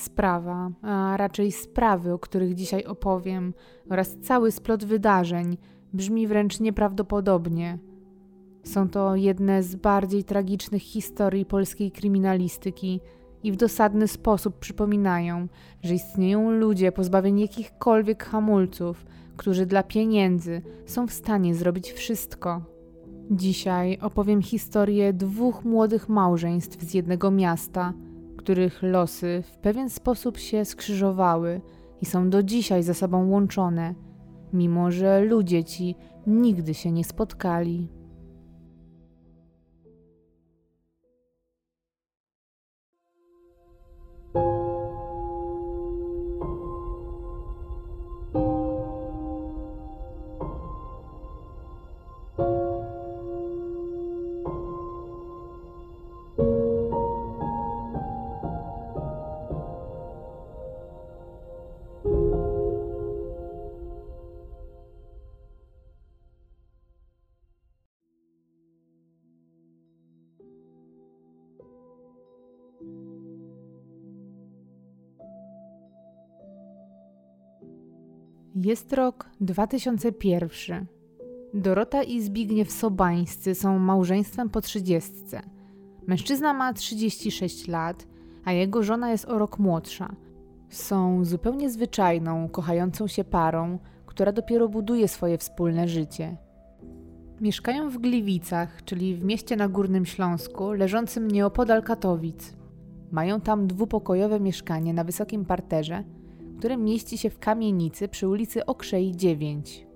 Sprawa, a raczej sprawy, o których dzisiaj opowiem, oraz cały splot wydarzeń brzmi wręcz nieprawdopodobnie. Są to jedne z bardziej tragicznych historii polskiej kryminalistyki i w dosadny sposób przypominają, że istnieją ludzie pozbawieni jakichkolwiek hamulców, którzy dla pieniędzy są w stanie zrobić wszystko. Dzisiaj opowiem historię dwóch młodych małżeństw z jednego miasta, których losy w pewien sposób się skrzyżowały i są do dzisiaj ze sobą łączone, mimo że ludzie ci nigdy się nie spotkali. Jest rok 2001. Dorota i Zbigniew Sobańscy są małżeństwem po trzydziestce. Mężczyzna ma 36 lat, a jego żona jest o rok młodsza. Są zupełnie zwyczajną, kochającą się parą, która dopiero buduje swoje wspólne życie. Mieszkają w Gliwicach, czyli w mieście na Górnym Śląsku, leżącym nieopodal Katowic. Mają tam dwupokojowe mieszkanie na wysokim parterze – które mieści się w kamienicy przy ulicy Okrzej 9.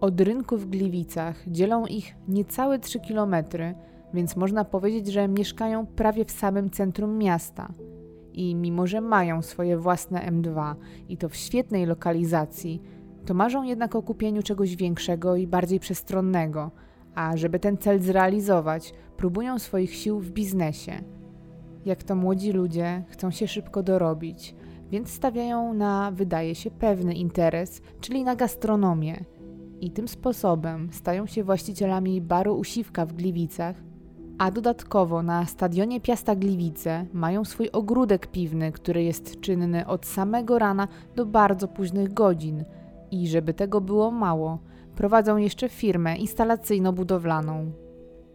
Od rynku w Gliwicach dzielą ich niecałe 3 kilometry, więc można powiedzieć, że mieszkają prawie w samym centrum miasta. I mimo, że mają swoje własne M2 i to w świetnej lokalizacji, to marzą jednak o kupieniu czegoś większego i bardziej przestronnego, a żeby ten cel zrealizować, próbują swoich sił w biznesie. Jak to młodzi ludzie chcą się szybko dorobić, więc stawiają na, wydaje się, pewny interes, czyli na gastronomię. I tym sposobem stają się właścicielami baru Usiwka w Gliwicach, a dodatkowo na stadionie Piasta Gliwice mają swój ogródek piwny, który jest czynny od samego rana do bardzo późnych godzin. I żeby tego było mało, prowadzą jeszcze firmę instalacyjno-budowlaną.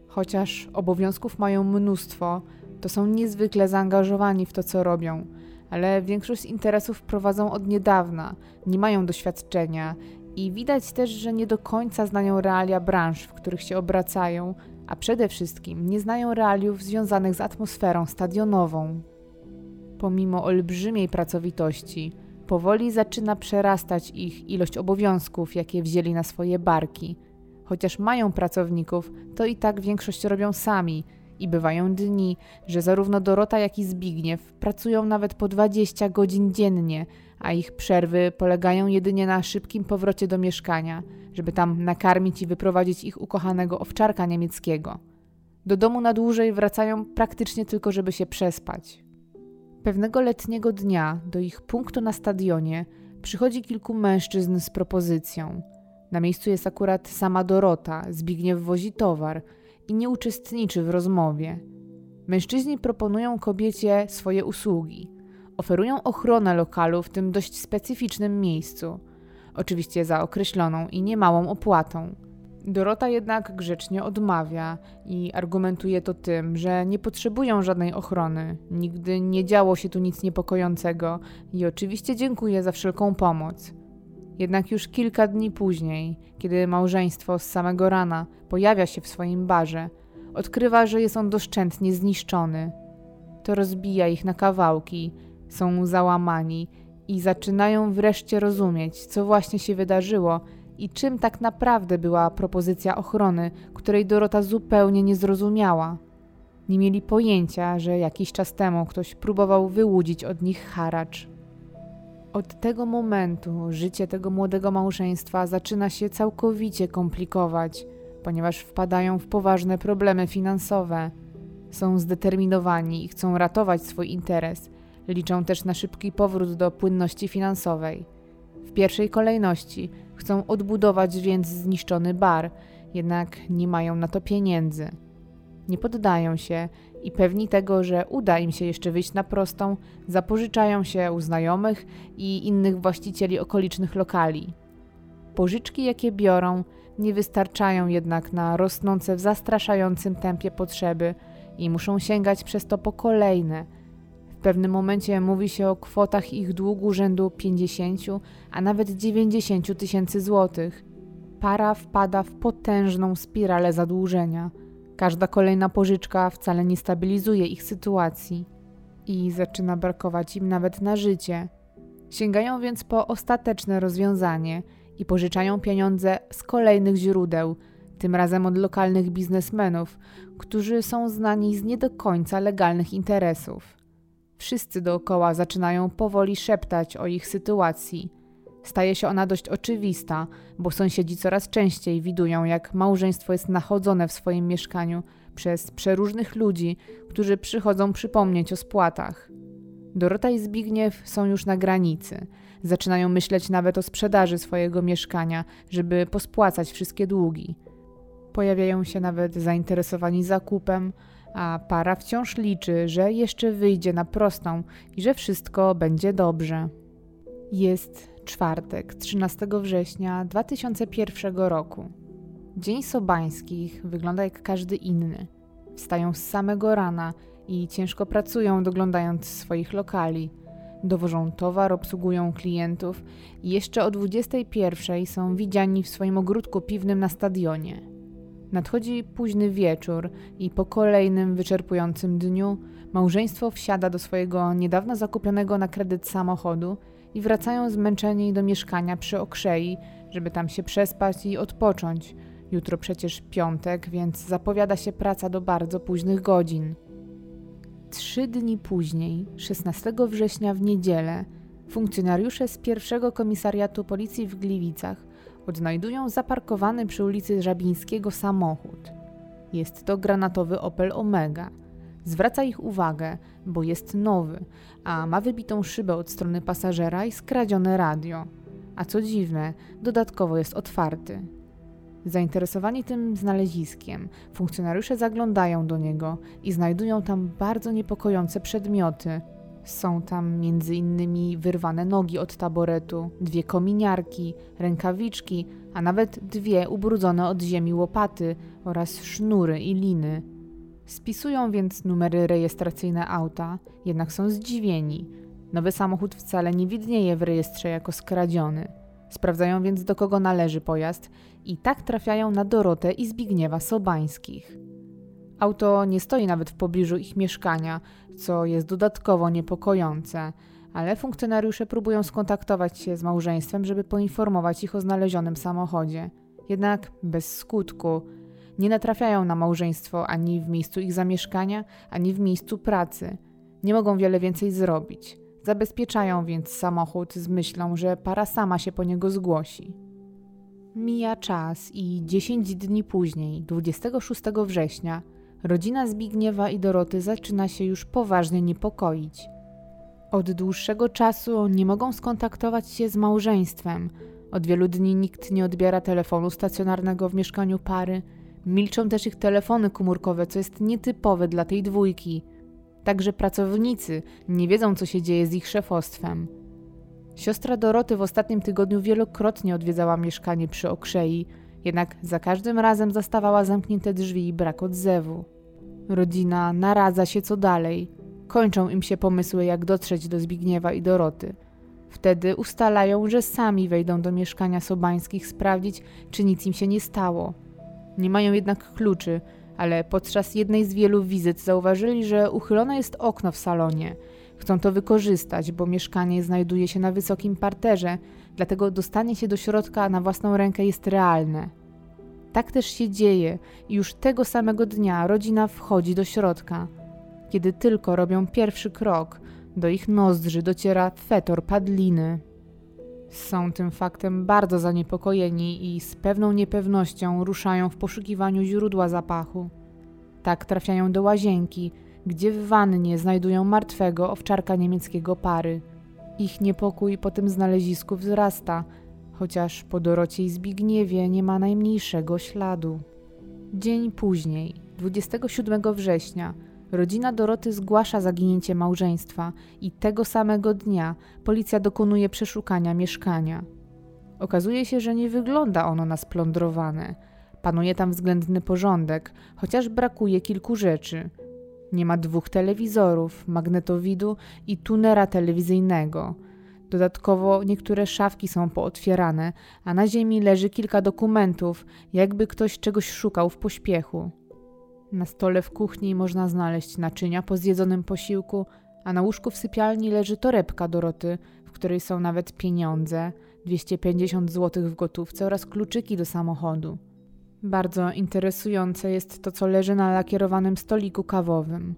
Chociaż obowiązków mają mnóstwo, to są niezwykle zaangażowani w to, co robią – ale większość interesów prowadzą od niedawna, nie mają doświadczenia i widać też, że nie do końca znają realia branż, w których się obracają, a przede wszystkim nie znają realiów związanych z atmosferą stadionową. Pomimo olbrzymiej pracowitości, powoli zaczyna przerastać ich ilość obowiązków, jakie wzięli na swoje barki. Chociaż mają pracowników, to i tak większość robią sami i bywają dni, że zarówno Dorota, jak i Zbigniew pracują nawet po 20 godzin dziennie, a ich przerwy polegają jedynie na szybkim powrocie do mieszkania, żeby tam nakarmić i wyprowadzić ich ukochanego owczarka niemieckiego. Do domu na dłużej wracają praktycznie tylko, żeby się przespać. Pewnego letniego dnia do ich punktu na stadionie przychodzi kilku mężczyzn z propozycją. Na miejscu jest akurat sama Dorota, Zbigniew wozi towar – i nie uczestniczy w rozmowie. Mężczyźni proponują kobiecie swoje usługi. Oferują ochronę lokalu w tym dość specyficznym miejscu, oczywiście za określoną i niemałą opłatą. Dorota jednak grzecznie odmawia i argumentuje to tym, że nie potrzebują żadnej ochrony, nigdy nie działo się tu nic niepokojącego i oczywiście dziękuję za wszelką pomoc. Jednak już kilka dni później, kiedy małżeństwo z samego rana pojawia się w swoim barze, odkrywa, że jest on doszczętnie zniszczony. To rozbija ich na kawałki, są załamani i zaczynają wreszcie rozumieć, co właśnie się wydarzyło i czym tak naprawdę była propozycja ochrony, której Dorota zupełnie nie zrozumiała. Nie mieli pojęcia, że jakiś czas temu ktoś próbował wyłudzić od nich haracz. Od tego momentu życie tego młodego małżeństwa zaczyna się całkowicie komplikować, ponieważ wpadają w poważne problemy finansowe. Są zdeterminowani i chcą ratować swój interes, liczą też na szybki powrót do płynności finansowej. W pierwszej kolejności chcą odbudować więc zniszczony bar, jednak nie mają na to pieniędzy. Nie poddają się i pewni tego, że uda im się jeszcze wyjść na prostą, zapożyczają się u znajomych i innych właścicieli okolicznych lokali. Pożyczki, jakie biorą, nie wystarczają jednak na rosnące w zastraszającym tempie potrzeby i muszą sięgać przez to po kolejne. W pewnym momencie mówi się o kwotach ich długu rzędu 50, a nawet 90 tysięcy złotych. Para wpada w potężną spiralę zadłużenia. Każda kolejna pożyczka wcale nie stabilizuje ich sytuacji i zaczyna brakować im nawet na życie. Sięgają więc po ostateczne rozwiązanie – i pożyczają pieniądze z kolejnych źródeł, tym razem od lokalnych biznesmenów, którzy są znani z nie do końca legalnych interesów. Wszyscy dookoła zaczynają powoli szeptać o ich sytuacji. Staje się ona dość oczywista, bo sąsiedzi coraz częściej widują, jak małżeństwo jest nachodzone w swoim mieszkaniu przez przeróżnych ludzi, którzy przychodzą przypomnieć o spłatach. Dorota i Zbigniew są już na granicy. Zaczynają myśleć nawet o sprzedaży swojego mieszkania, żeby pospłacać wszystkie długi. Pojawiają się nawet zainteresowani zakupem, a para wciąż liczy, że jeszcze wyjdzie na prostą i że wszystko będzie dobrze. Jest czwartek, 13 września 2001 roku. Dzień Sobańskich wygląda jak każdy inny. Wstają z samego rana i ciężko pracują, doglądając swoich lokali. Dowożą towar, obsługują klientów i jeszcze o 21 są widziani w swoim ogródku piwnym na stadionie. Nadchodzi późny wieczór i po kolejnym wyczerpującym dniu małżeństwo wsiada do swojego niedawno zakupionego na kredyt samochodu i wracają zmęczeni do mieszkania przy Okrzei, żeby tam się przespać i odpocząć. Jutro przecież piątek, więc zapowiada się praca do bardzo późnych godzin. Trzy dni później, 16 września w niedzielę, funkcjonariusze z pierwszego komisariatu policji w Gliwicach odnajdują zaparkowany przy ulicy Żabińskiego samochód. Jest to granatowy Opel Omega. Zwraca ich uwagę, bo jest nowy, a ma wybitą szybę od strony pasażera i skradzione radio. A co dziwne, dodatkowo jest otwarty. Zainteresowani tym znaleziskiem, funkcjonariusze zaglądają do niego i znajdują tam bardzo niepokojące przedmioty. Są tam m.in. wyrwane nogi od taboretu, dwie kominiarki, rękawiczki, a nawet dwie ubrudzone od ziemi łopaty oraz sznury i liny. Spisują więc numery rejestracyjne auta, jednak są zdziwieni. Nowy samochód wcale nie widnieje w rejestrze jako skradziony. Sprawdzają więc do kogo należy pojazd i tak trafiają na Dorotę i Zbigniewa Sobańskich. Auto nie stoi nawet w pobliżu ich mieszkania, co jest dodatkowo niepokojące, ale funkcjonariusze próbują skontaktować się z małżeństwem, żeby poinformować ich o znalezionym samochodzie. Jednak bez skutku. Nie natrafiają na małżeństwo ani w miejscu ich zamieszkania, ani w miejscu pracy. Nie mogą wiele więcej zrobić. Zabezpieczają więc samochód z myślą, że para sama się po niego zgłosi. Mija czas i 10 dni później, 26 września, rodzina Zbigniewa i Doroty zaczyna się już poważnie niepokoić. Od dłuższego czasu nie mogą skontaktować się z małżeństwem. Od wielu dni nikt nie odbiera telefonu stacjonarnego w mieszkaniu pary. Milczą też ich telefony komórkowe, co jest nietypowe dla tej dwójki. Także pracownicy nie wiedzą, co się dzieje z ich szefostwem. Siostra Doroty w ostatnim tygodniu wielokrotnie odwiedzała mieszkanie przy okrzei, jednak za każdym razem zastawała zamknięte drzwi i brak odzewu. Rodzina naradza się co dalej. Kończą im się pomysły, jak dotrzeć do Zbigniewa i Doroty. Wtedy ustalają, że sami wejdą do mieszkania Sobańskich sprawdzić, czy nic im się nie stało. Nie mają jednak kluczy, ale podczas jednej z wielu wizyt zauważyli, że uchylone jest okno w salonie. Chcą to wykorzystać, bo mieszkanie znajduje się na wysokim parterze, dlatego dostanie się do środka na własną rękę jest realne. Tak też się dzieje i już tego samego dnia rodzina wchodzi do środka. Kiedy tylko robią pierwszy krok, do ich nozdrzy dociera fetor padliny. Są tym faktem bardzo zaniepokojeni i z pewną niepewnością ruszają w poszukiwaniu źródła zapachu. Tak trafiają do łazienki, gdzie w wannie znajdują martwego owczarka niemieckiego pary. Ich niepokój po tym znalezisku wzrasta, chociaż po Dorocie i Zbigniewie nie ma najmniejszego śladu. Dzień później, 27 września, Rodzina Doroty zgłasza zaginięcie małżeństwa i tego samego dnia policja dokonuje przeszukania mieszkania. Okazuje się, że nie wygląda ono na splądrowane. Panuje tam względny porządek, chociaż brakuje kilku rzeczy. Nie ma dwóch telewizorów, magnetowidu i tunera telewizyjnego. Dodatkowo niektóre szafki są pootwierane, a na ziemi leży kilka dokumentów, jakby ktoś czegoś szukał w pośpiechu. Na stole w kuchni można znaleźć naczynia po zjedzonym posiłku, a na łóżku w sypialni leży torebka Doroty, w której są nawet pieniądze, 250 zł w gotówce oraz kluczyki do samochodu. Bardzo interesujące jest to, co leży na lakierowanym stoliku kawowym.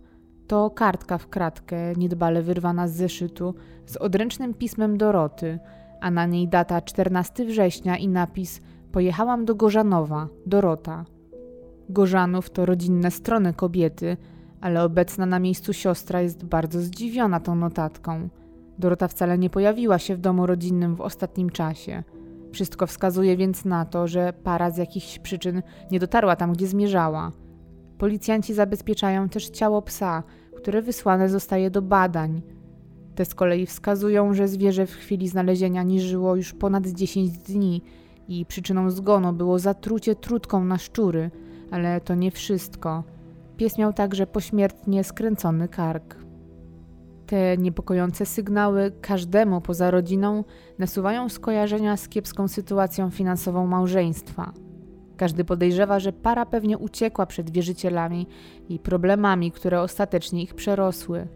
To kartka w kratkę, niedbale wyrwana z zeszytu, z odręcznym pismem Doroty, a na niej data 14 września i napis Pojechałam do Gorzanowa, Dorota. Gorzanów to rodzinne strony kobiety, ale obecna na miejscu siostra jest bardzo zdziwiona tą notatką. Dorota wcale nie pojawiła się w domu rodzinnym w ostatnim czasie. Wszystko wskazuje więc na to, że para z jakichś przyczyn nie dotarła tam, gdzie zmierzała. Policjanci zabezpieczają też ciało psa, które wysłane zostaje do badań. Te z kolei wskazują, że zwierzę w chwili znalezienia nie żyło już ponad 10 dni i przyczyną zgonu było zatrucie trutką na szczury, ale to nie wszystko. Pies miał także pośmiertnie skręcony kark. Te niepokojące sygnały każdemu poza rodziną nasuwają skojarzenia z kiepską sytuacją finansową małżeństwa. Każdy podejrzewa, że para pewnie uciekła przed wierzycielami i problemami, które ostatecznie ich przerosły.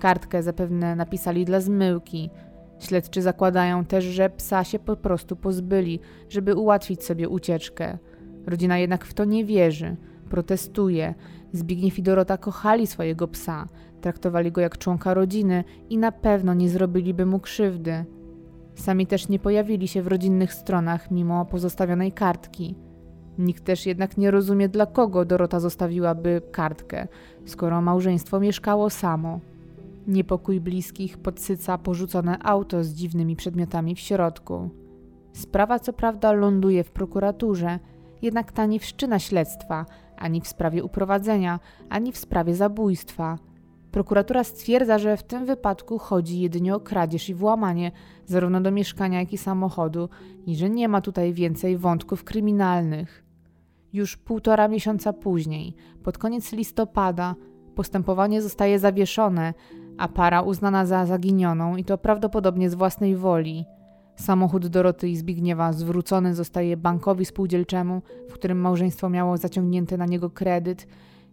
Kartkę zapewne napisali dla zmyłki. Śledczy zakładają też, że psa się po prostu pozbyli, żeby ułatwić sobie ucieczkę. Rodzina jednak w to nie wierzy, protestuje. Zbigniew i Dorota kochali swojego psa, traktowali go jak członka rodziny i na pewno nie zrobiliby mu krzywdy. Sami też nie pojawili się w rodzinnych stronach mimo pozostawionej kartki. Nikt też jednak nie rozumie, dla kogo Dorota zostawiłaby kartkę, skoro małżeństwo mieszkało samo. Niepokój bliskich podsyca porzucone auto z dziwnymi przedmiotami w środku. Sprawa co prawda ląduje w prokuraturze, jednak ta nie wszczyna śledztwa ani w sprawie uprowadzenia, ani w sprawie zabójstwa. Prokuratura stwierdza, że w tym wypadku chodzi jedynie o kradzież i włamanie, zarówno do mieszkania, jak i samochodu, i że nie ma tutaj więcej wątków kryminalnych. Już półtora miesiąca później, pod koniec listopada, postępowanie zostaje zawieszone, a para uznana za zaginioną i to prawdopodobnie z własnej woli. Samochód Doroty i Zbigniewa zwrócony zostaje bankowi spółdzielczemu, w którym małżeństwo miało zaciągnięty na niego kredyt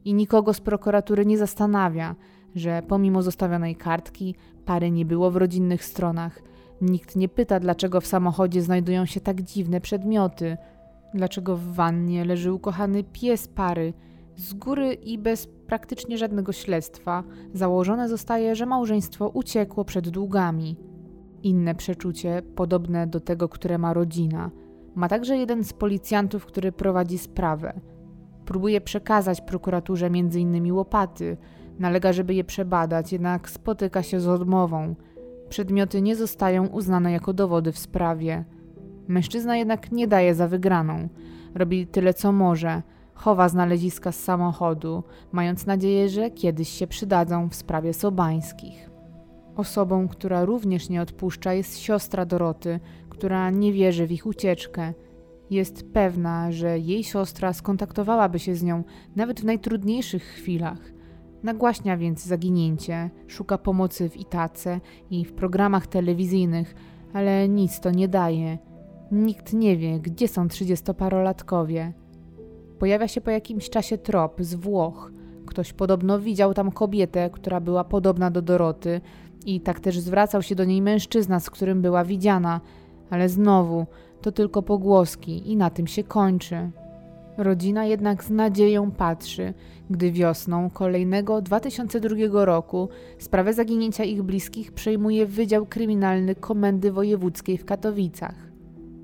i nikogo z prokuratury nie zastanawia, że pomimo zostawionej kartki pary nie było w rodzinnych stronach. Nikt nie pyta, dlaczego w samochodzie znajdują się tak dziwne przedmioty, dlaczego w wannie leży ukochany pies pary. Z góry i bez praktycznie żadnego śledztwa założone zostaje, że małżeństwo uciekło przed długami. Inne przeczucie, podobne do tego, które ma rodzina, ma także jeden z policjantów, który prowadzi sprawę. Próbuje przekazać prokuraturze m.in. łopaty, nalega, żeby je przebadać, jednak spotyka się z odmową. Przedmioty nie zostają uznane jako dowody w sprawie. Mężczyzna jednak nie daje za wygraną. Robi tyle, co może. Chowa znaleziska z samochodu, mając nadzieję, że kiedyś się przydadzą w sprawie Sobańskich. Osobą, która również nie odpuszcza, jest siostra Doroty, która nie wierzy w ich ucieczkę. Jest pewna, że jej siostra skontaktowałaby się z nią nawet w najtrudniejszych chwilach. Nagłaśnia więc zaginięcie, szuka pomocy w Itace i w programach telewizyjnych, ale nic to nie daje. Nikt nie wie, gdzie są trzydziestoparolatkowie. Pojawia się po jakimś czasie trop z Włoch. Ktoś podobno widział tam kobietę, która była podobna do Doroty, i tak też zwracał się do niej mężczyzna, z którym była widziana, ale znowu to tylko pogłoski i na tym się kończy. Rodzina jednak z nadzieją patrzy, gdy wiosną kolejnego 2002 roku sprawę zaginięcia ich bliskich przejmuje Wydział Kryminalny Komendy Wojewódzkiej w Katowicach.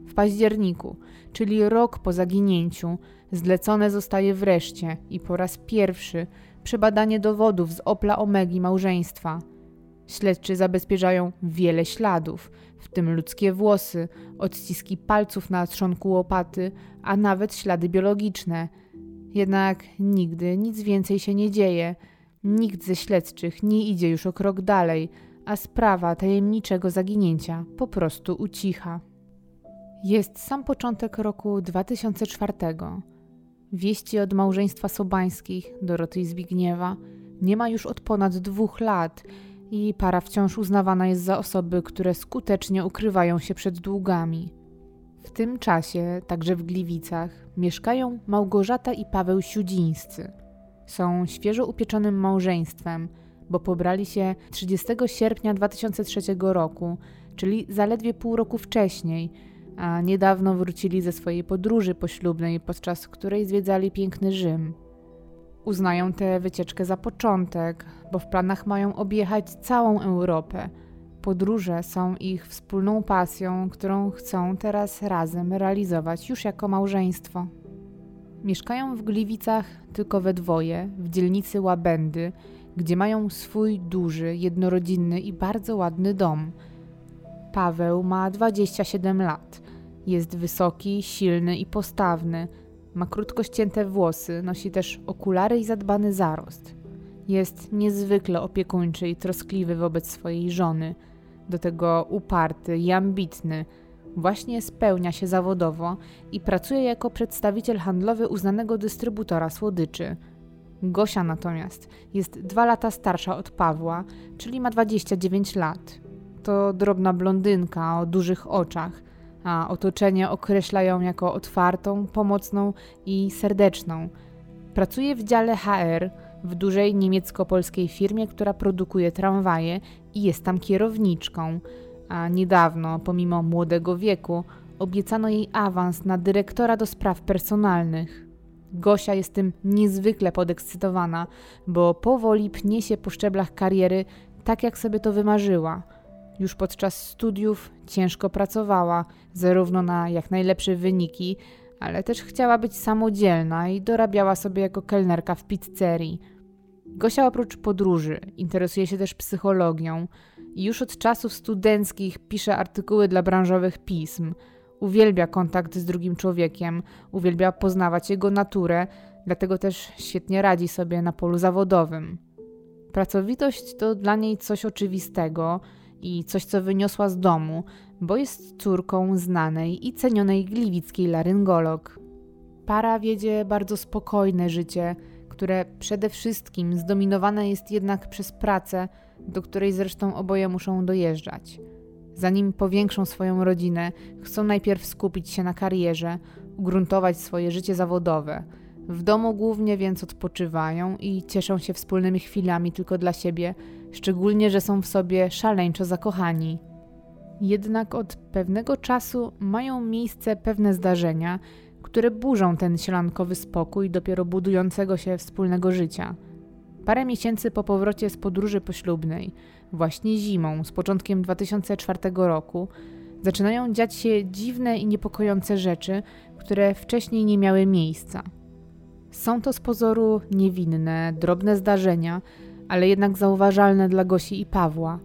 W październiku, czyli rok po zaginięciu, zlecone zostaje wreszcie i po raz pierwszy przebadanie dowodów z Opla Omegi małżeństwa – Śledczy zabezpieczają wiele śladów, w tym ludzkie włosy, odciski palców na trzonku łopaty, a nawet ślady biologiczne. Jednak nigdy nic więcej się nie dzieje. Nikt ze śledczych nie idzie już o krok dalej, a sprawa tajemniczego zaginięcia po prostu ucicha. Jest sam początek roku 2004. Wieści od małżeństwa Sobańskich, Doroty i Zbigniewa, nie ma już od ponad dwóch lat i para wciąż uznawana jest za osoby, które skutecznie ukrywają się przed długami. W tym czasie, także w Gliwicach, mieszkają Małgorzata i Paweł Siudzińscy. Są świeżo upieczonym małżeństwem, bo pobrali się 30 sierpnia 2003 roku, czyli zaledwie pół roku wcześniej, a niedawno wrócili ze swojej podróży poślubnej, podczas której zwiedzali piękny Rzym. Uznają tę wycieczkę za początek, bo w planach mają objechać całą Europę. Podróże są ich wspólną pasją, którą chcą teraz razem realizować już jako małżeństwo. Mieszkają w Gliwicach tylko we dwoje, w dzielnicy Łabędy, gdzie mają swój duży, jednorodzinny i bardzo ładny dom. Paweł ma 27 lat. Jest wysoki, silny i postawny. Ma krótko ścięte włosy, nosi też okulary i zadbany zarost. Jest niezwykle opiekuńczy i troskliwy wobec swojej żony. Do tego uparty i ambitny. Właśnie spełnia się zawodowo i pracuje jako przedstawiciel handlowy uznanego dystrybutora słodyczy. Gosia natomiast jest dwa lata starsza od Pawła, czyli ma 29 lat. To drobna blondynka o dużych oczach, a otoczenie określa ją jako otwartą, pomocną i serdeczną. Pracuje w dziale HR w dużej niemiecko-polskiej firmie, która produkuje tramwaje i jest tam kierowniczką. A niedawno, pomimo młodego wieku, obiecano jej awans na dyrektora do spraw personalnych. Gosia jest tym niezwykle podekscytowana, bo powoli pnie się po szczeblach kariery tak, jak sobie to wymarzyła. Już podczas studiów ciężko pracowała, zarówno na jak najlepsze wyniki, ale też chciała być samodzielna i dorabiała sobie jako kelnerka w pizzerii. Gosia oprócz podróży interesuje się też psychologią i już od czasów studenckich pisze artykuły dla branżowych pism. Uwielbia kontakt z drugim człowiekiem, uwielbia poznawać jego naturę, dlatego też świetnie radzi sobie na polu zawodowym. Pracowitość to dla niej coś oczywistego i coś, co wyniosła z domu, bo jest córką znanej i cenionej gliwickiej laryngolog. Para wiedzie bardzo spokojne życie, które przede wszystkim zdominowane jest jednak przez pracę, do której zresztą oboje muszą dojeżdżać. Zanim powiększą swoją rodzinę, chcą najpierw skupić się na karierze, ugruntować swoje życie zawodowe. W domu głównie więc odpoczywają i cieszą się wspólnymi chwilami tylko dla siebie, szczególnie, że są w sobie szaleńczo zakochani. Jednak od pewnego czasu mają miejsce pewne zdarzenia, które burzą ten sielankowy spokój dopiero budującego się wspólnego życia. Parę miesięcy po powrocie z podróży poślubnej, właśnie zimą, z początkiem 2004 roku, zaczynają dziać się dziwne i niepokojące rzeczy, które wcześniej nie miały miejsca. Są to z pozoru niewinne, drobne zdarzenia, ale jednak zauważalne dla Gosi i Pawła.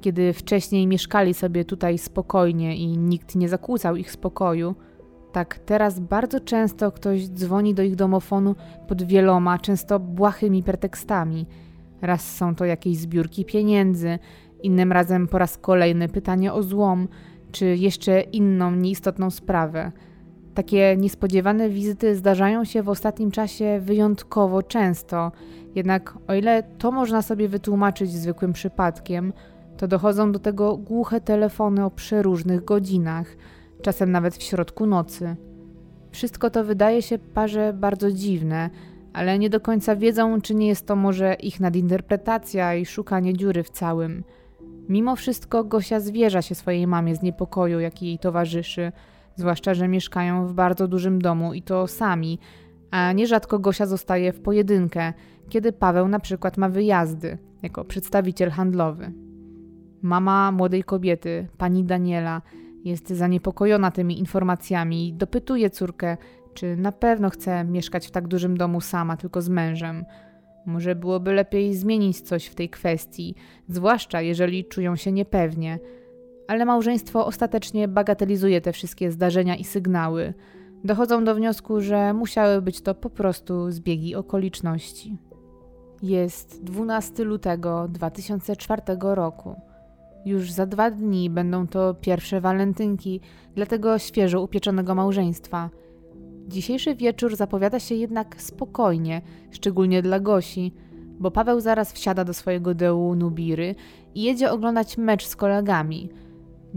Kiedy wcześniej mieszkali sobie tutaj spokojnie i nikt nie zakłócał ich spokoju, tak teraz bardzo często ktoś dzwoni do ich domofonu pod wieloma, często błahymi pretekstami. Raz są to jakieś zbiórki pieniędzy, innym razem po raz kolejny pytanie o złom, czy jeszcze inną nieistotną sprawę. Takie niespodziewane wizyty zdarzają się w ostatnim czasie wyjątkowo często, jednak o ile to można sobie wytłumaczyć zwykłym przypadkiem, to dochodzą do tego głuche telefony o przeróżnych godzinach, czasem nawet w środku nocy. Wszystko to wydaje się parze bardzo dziwne, ale nie do końca wiedzą, czy nie jest to może ich nadinterpretacja i szukanie dziury w całym. Mimo wszystko Gosia zwierza się swojej mamie z niepokoju, jaki jej towarzyszy, zwłaszcza, że mieszkają w bardzo dużym domu i to sami, a nierzadko Gosia zostaje w pojedynkę, kiedy Paweł na przykład ma wyjazdy jako przedstawiciel handlowy. Mama młodej kobiety, pani Daniela, jest zaniepokojona tymi informacjami i dopytuje córkę, czy na pewno chce mieszkać w tak dużym domu sama, tylko z mężem. Może byłoby lepiej zmienić coś w tej kwestii, zwłaszcza jeżeli czują się niepewnie. Ale małżeństwo ostatecznie bagatelizuje te wszystkie zdarzenia i sygnały. Dochodzą do wniosku, że musiały być to po prostu zbiegi okoliczności. Jest 12 lutego 2004 roku. Już za dwa dni będą to pierwsze walentynki dla tego świeżo upieczonego małżeństwa. Dzisiejszy wieczór zapowiada się jednak spokojnie, szczególnie dla Gosi, bo Paweł zaraz wsiada do swojego dołu Nubiry i jedzie oglądać mecz z kolegami.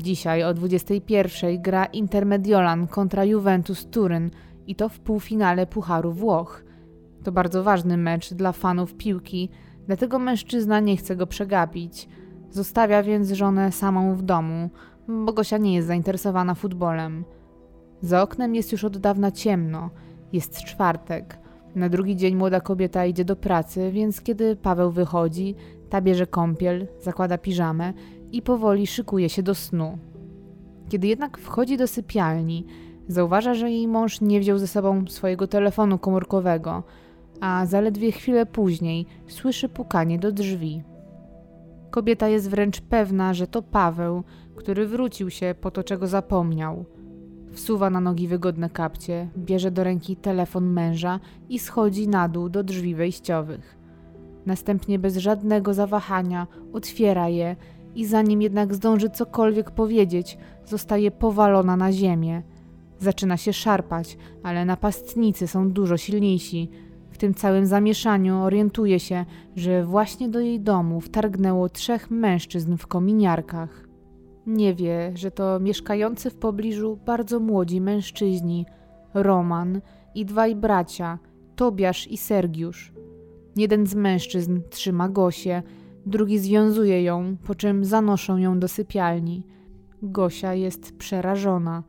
Dzisiaj o 21 gra Intermediolan kontra Juventus Turyn i to w półfinale Pucharu Włoch. To bardzo ważny mecz dla fanów piłki, dlatego mężczyzna nie chce go przegapić. Zostawia więc żonę samą w domu, bo Gosia nie jest zainteresowana futbolem. Za oknem jest już od dawna ciemno. Jest czwartek. Na drugi dzień młoda kobieta idzie do pracy, więc kiedy Paweł wychodzi, ta bierze kąpiel, zakłada piżamę i powoli szykuje się do snu. Kiedy jednak wchodzi do sypialni, zauważa, że jej mąż nie wziął ze sobą swojego telefonu komórkowego, a zaledwie chwilę później słyszy pukanie do drzwi. Kobieta jest wręcz pewna, że to Paweł, który wrócił się po to, czego zapomniał. Wsuwa na nogi wygodne kapcie, bierze do ręki telefon męża i schodzi na dół do drzwi wejściowych. Następnie bez żadnego zawahania otwiera je i zanim jednak zdąży cokolwiek powiedzieć, zostaje powalona na ziemię. Zaczyna się szarpać, ale napastnicy są dużo silniejsi. W tym całym zamieszaniu orientuje się, że właśnie do jej domu wtargnęło trzech mężczyzn w kominiarkach. Nie wie, że to mieszkający w pobliżu bardzo młodzi mężczyźni Roman i dwaj bracia, Tobiasz i Sergiusz. Jeden z mężczyzn trzyma Gosię, drugi związuje ją, po czym zanoszą ją do sypialni. Gosia jest przerażona.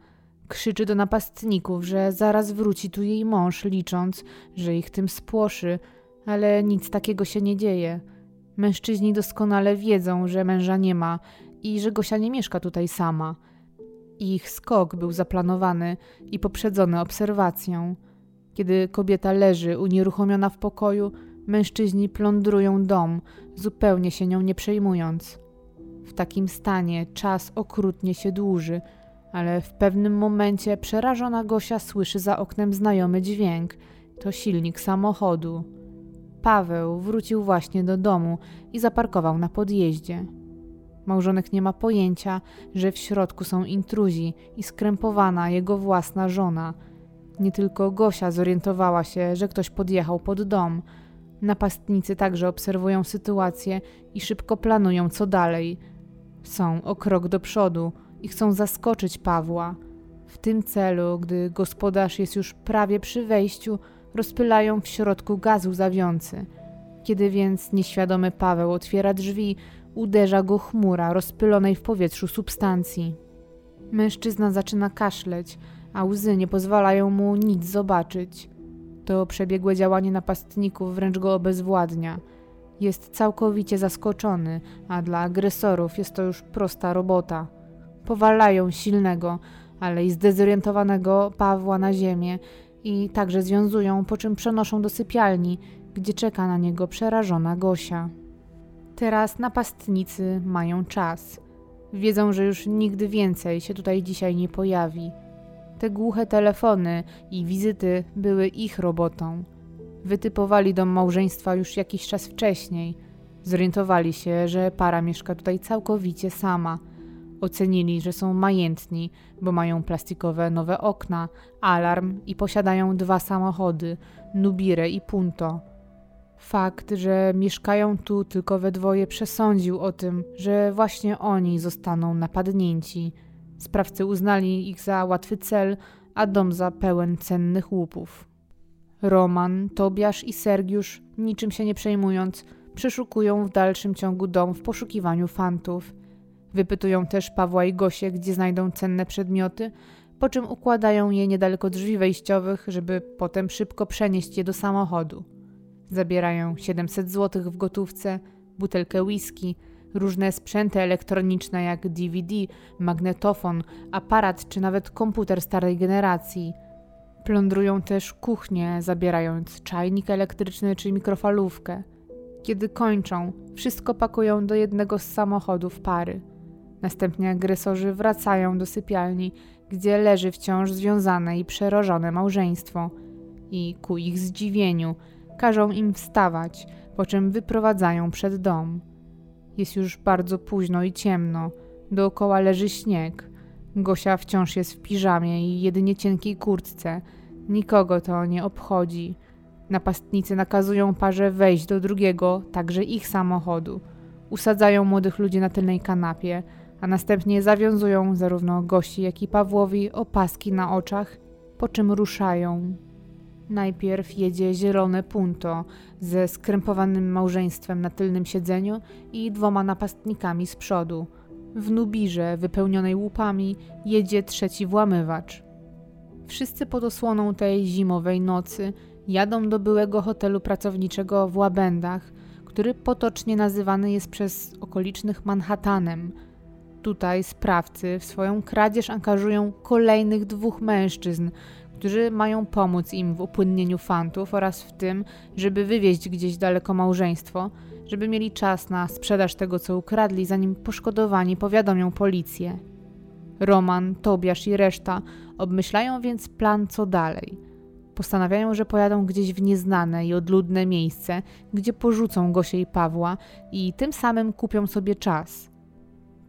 Krzyczy do napastników, że zaraz wróci tu jej mąż, licząc, że ich tym spłoszy, ale nic takiego się nie dzieje. Mężczyźni doskonale wiedzą, że męża nie ma i że Gosia nie mieszka tutaj sama. Ich skok był zaplanowany i poprzedzony obserwacją. Kiedy kobieta leży unieruchomiona w pokoju, mężczyźni plądrują dom, zupełnie się nią nie przejmując. W takim stanie czas okrutnie się dłuży, ale w pewnym momencie przerażona Gosia słyszy za oknem znajomy dźwięk. To silnik samochodu. Paweł wrócił właśnie do domu i zaparkował na podjeździe. Małżonek nie ma pojęcia, że w środku są intruzi i skrępowana jego własna żona. Nie tylko Gosia zorientowała się, że ktoś podjechał pod dom. Napastnicy także obserwują sytuację i szybko planują, co dalej. Są o krok do przodu i chcą zaskoczyć Pawła. W tym celu, gdy gospodarz jest już prawie przy wejściu, rozpylają w środku gaz łzawiący. Kiedy więc nieświadomy Paweł otwiera drzwi, uderza go chmura rozpylonej w powietrzu substancji. Mężczyzna zaczyna kaszleć, a łzy nie pozwalają mu nic zobaczyć. To przebiegłe działanie napastników wręcz go obezwładnia. Jest całkowicie zaskoczony, a dla agresorów jest to już prosta robota. Powalają silnego, ale i zdezorientowanego Pawła na ziemię i także związują, po czym przenoszą do sypialni, gdzie czeka na niego przerażona Gosia. Teraz napastnicy mają czas. Wiedzą, że już nigdy więcej się tutaj dzisiaj nie pojawi. Te głuche telefony i wizyty były ich robotą. Wytypowali dom małżeństwa już jakiś czas wcześniej. Zorientowali się, że para mieszka tutaj całkowicie sama. Ocenili, że są majętni, bo mają plastikowe nowe okna, alarm i posiadają dwa samochody Nubire i Punto. Fakt, że mieszkają tu tylko we dwoje, przesądził o tym, że właśnie oni zostaną napadnięci. Sprawcy uznali ich za łatwy cel, a dom za pełen cennych łupów. Roman, Tobiasz i Sergiusz, niczym się nie przejmując, przeszukują w dalszym ciągu dom w poszukiwaniu fantów. Wypytują też Pawła i Gosię, gdzie znajdą cenne przedmioty, po czym układają je niedaleko drzwi wejściowych, żeby potem szybko przenieść je do samochodu. Zabierają 700 zł w gotówce, butelkę whisky, różne sprzęty elektroniczne jak DVD, magnetofon, aparat czy nawet komputer starej generacji. Plądrują też kuchnię, zabierając czajnik elektryczny czy mikrofalówkę. Kiedy kończą, wszystko pakują do jednego z samochodów pary. Następnie agresorzy wracają do sypialni, gdzie leży wciąż związane i przerożone małżeństwo. I ku ich zdziwieniu, każą im wstawać, po czym wyprowadzają przed dom. Jest już bardzo późno i ciemno, dookoła leży śnieg. Gosia wciąż jest w piżamie i jedynie cienkiej kurtce. Nikogo to nie obchodzi. Napastnicy nakazują parze wejść do drugiego, także ich samochodu. Usadzają młodych ludzi na tylnej kanapie, a następnie zawiązują zarówno Gosi, jak i Pawłowi opaski na oczach, po czym ruszają. Najpierw jedzie zielone punto ze skrępowanym małżeństwem na tylnym siedzeniu i dwoma napastnikami z przodu. W nubirze wypełnionej łupami jedzie trzeci włamywacz. Wszyscy pod osłoną tej zimowej nocy jadą do byłego hotelu pracowniczego w Łabędach, który potocznie nazywany jest przez okolicznych Manhattanem. Tutaj sprawcy w swoją kradzież angażują kolejnych dwóch mężczyzn, którzy mają pomóc im w upłynnieniu fantów oraz w tym, żeby wywieźć gdzieś daleko małżeństwo, żeby mieli czas na sprzedaż tego, co ukradli, zanim poszkodowani powiadomią policję. Roman, Tobiasz i reszta obmyślają więc plan co dalej. Postanawiają, że pojadą gdzieś w nieznane i odludne miejsce, gdzie porzucą Gosię i Pawła i tym samym kupią sobie czas.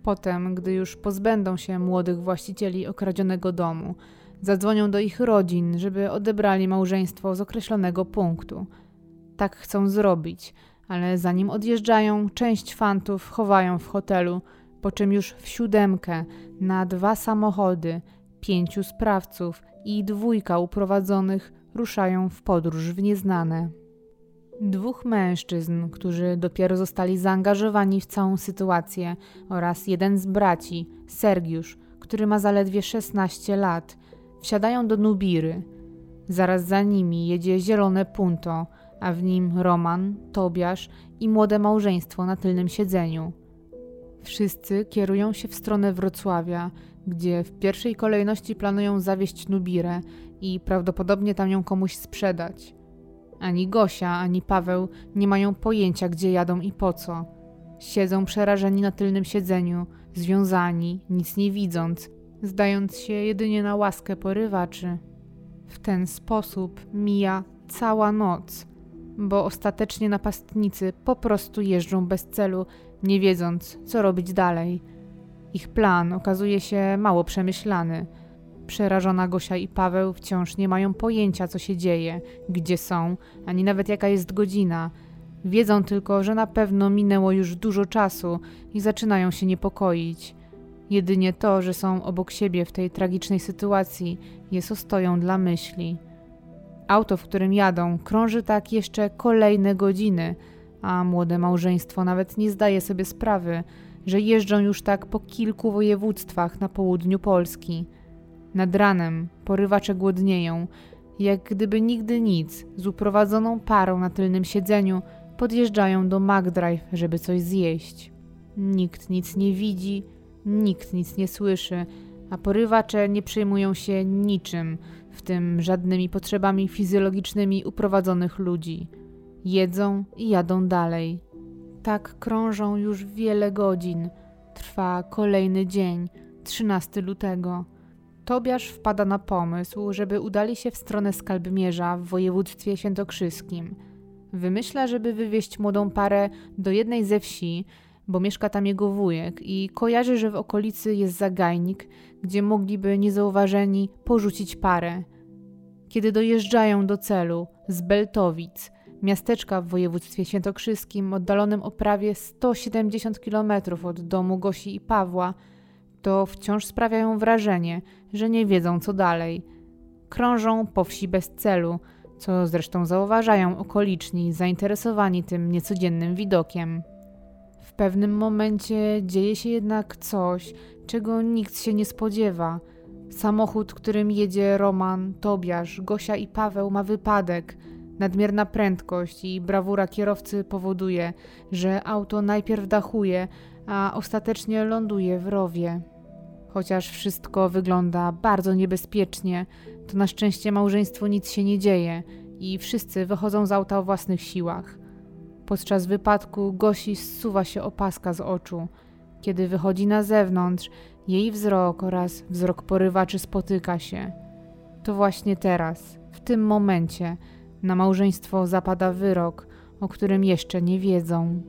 Potem, gdy już pozbędą się młodych właścicieli okradzionego domu, Zadzwonią do ich rodzin, żeby odebrali małżeństwo z określonego punktu. Tak chcą zrobić, ale zanim odjeżdżają, część fantów chowają w hotelu, po czym już w siódemkę na dwa samochody, pięciu sprawców i dwójka uprowadzonych ruszają w podróż w nieznane. Dwóch mężczyzn, którzy dopiero zostali zaangażowani w całą sytuację, oraz jeden z braci, Sergiusz, który ma zaledwie 16 lat, Wsiadają do Nubiry. Zaraz za nimi jedzie zielone punto, a w nim Roman, Tobiasz i młode małżeństwo na tylnym siedzeniu. Wszyscy kierują się w stronę Wrocławia, gdzie w pierwszej kolejności planują zawieść Nubirę i prawdopodobnie tam ją komuś sprzedać. Ani Gosia, ani Paweł nie mają pojęcia, gdzie jadą i po co. Siedzą przerażeni na tylnym siedzeniu, związani, nic nie widząc, zdając się jedynie na łaskę porywaczy. W ten sposób mija cała noc, bo ostatecznie napastnicy po prostu jeżdżą bez celu, nie wiedząc, co robić dalej. Ich plan okazuje się mało przemyślany. Przerażona Gosia i Paweł wciąż nie mają pojęcia, co się dzieje, gdzie są, ani nawet jaka jest godzina. Wiedzą tylko, że na pewno minęło już dużo czasu i zaczynają się niepokoić. Jedynie to, że są obok siebie w tej tragicznej sytuacji, jest ostoją dla myśli. Auto, w którym jadą, krąży tak jeszcze kolejne godziny, a młode małżeństwo nawet nie zdaje sobie sprawy, że jeżdżą już tak po kilku województwach na południu Polski. Nad ranem porywacze głodnieją, jak gdyby nigdy nic, z uprowadzoną parą na tylnym siedzeniu podjeżdżają do McDrive, żeby coś zjeść. Nikt nic nie widzi, Nikt nic nie słyszy, a porywacze nie przejmują się niczym, w tym żadnymi potrzebami fizjologicznymi uprowadzonych ludzi. Jedzą i jadą dalej. Tak krążą już wiele godzin. Trwa kolejny dzień, 13 lutego. Tobiasz wpada na pomysł, żeby udali się w stronę Skalbmierza w województwie świętokrzyskim. Wymyśla, żeby wywieźć młodą parę do jednej ze wsi, bo mieszka tam jego wujek i kojarzy, że w okolicy jest zagajnik, gdzie mogliby niezauważeni porzucić parę. Kiedy dojeżdżają do celu z Beltowic, miasteczka w województwie świętokrzyskim oddalonym o prawie 170 km od domu Gosi i Pawła, to wciąż sprawiają wrażenie, że nie wiedzą co dalej. Krążą po wsi bez celu, co zresztą zauważają okoliczni zainteresowani tym niecodziennym widokiem. W pewnym momencie dzieje się jednak coś, czego nikt się nie spodziewa. Samochód, którym jedzie Roman, Tobiasz, Gosia i Paweł ma wypadek. Nadmierna prędkość i brawura kierowcy powoduje, że auto najpierw dachuje, a ostatecznie ląduje w rowie. Chociaż wszystko wygląda bardzo niebezpiecznie, to na szczęście małżeństwu nic się nie dzieje i wszyscy wychodzą z auta o własnych siłach. Podczas wypadku Gosi zsuwa się opaska z oczu. Kiedy wychodzi na zewnątrz, jej wzrok oraz wzrok porywaczy spotyka się. To właśnie teraz, w tym momencie, na małżeństwo zapada wyrok o którym jeszcze nie wiedzą.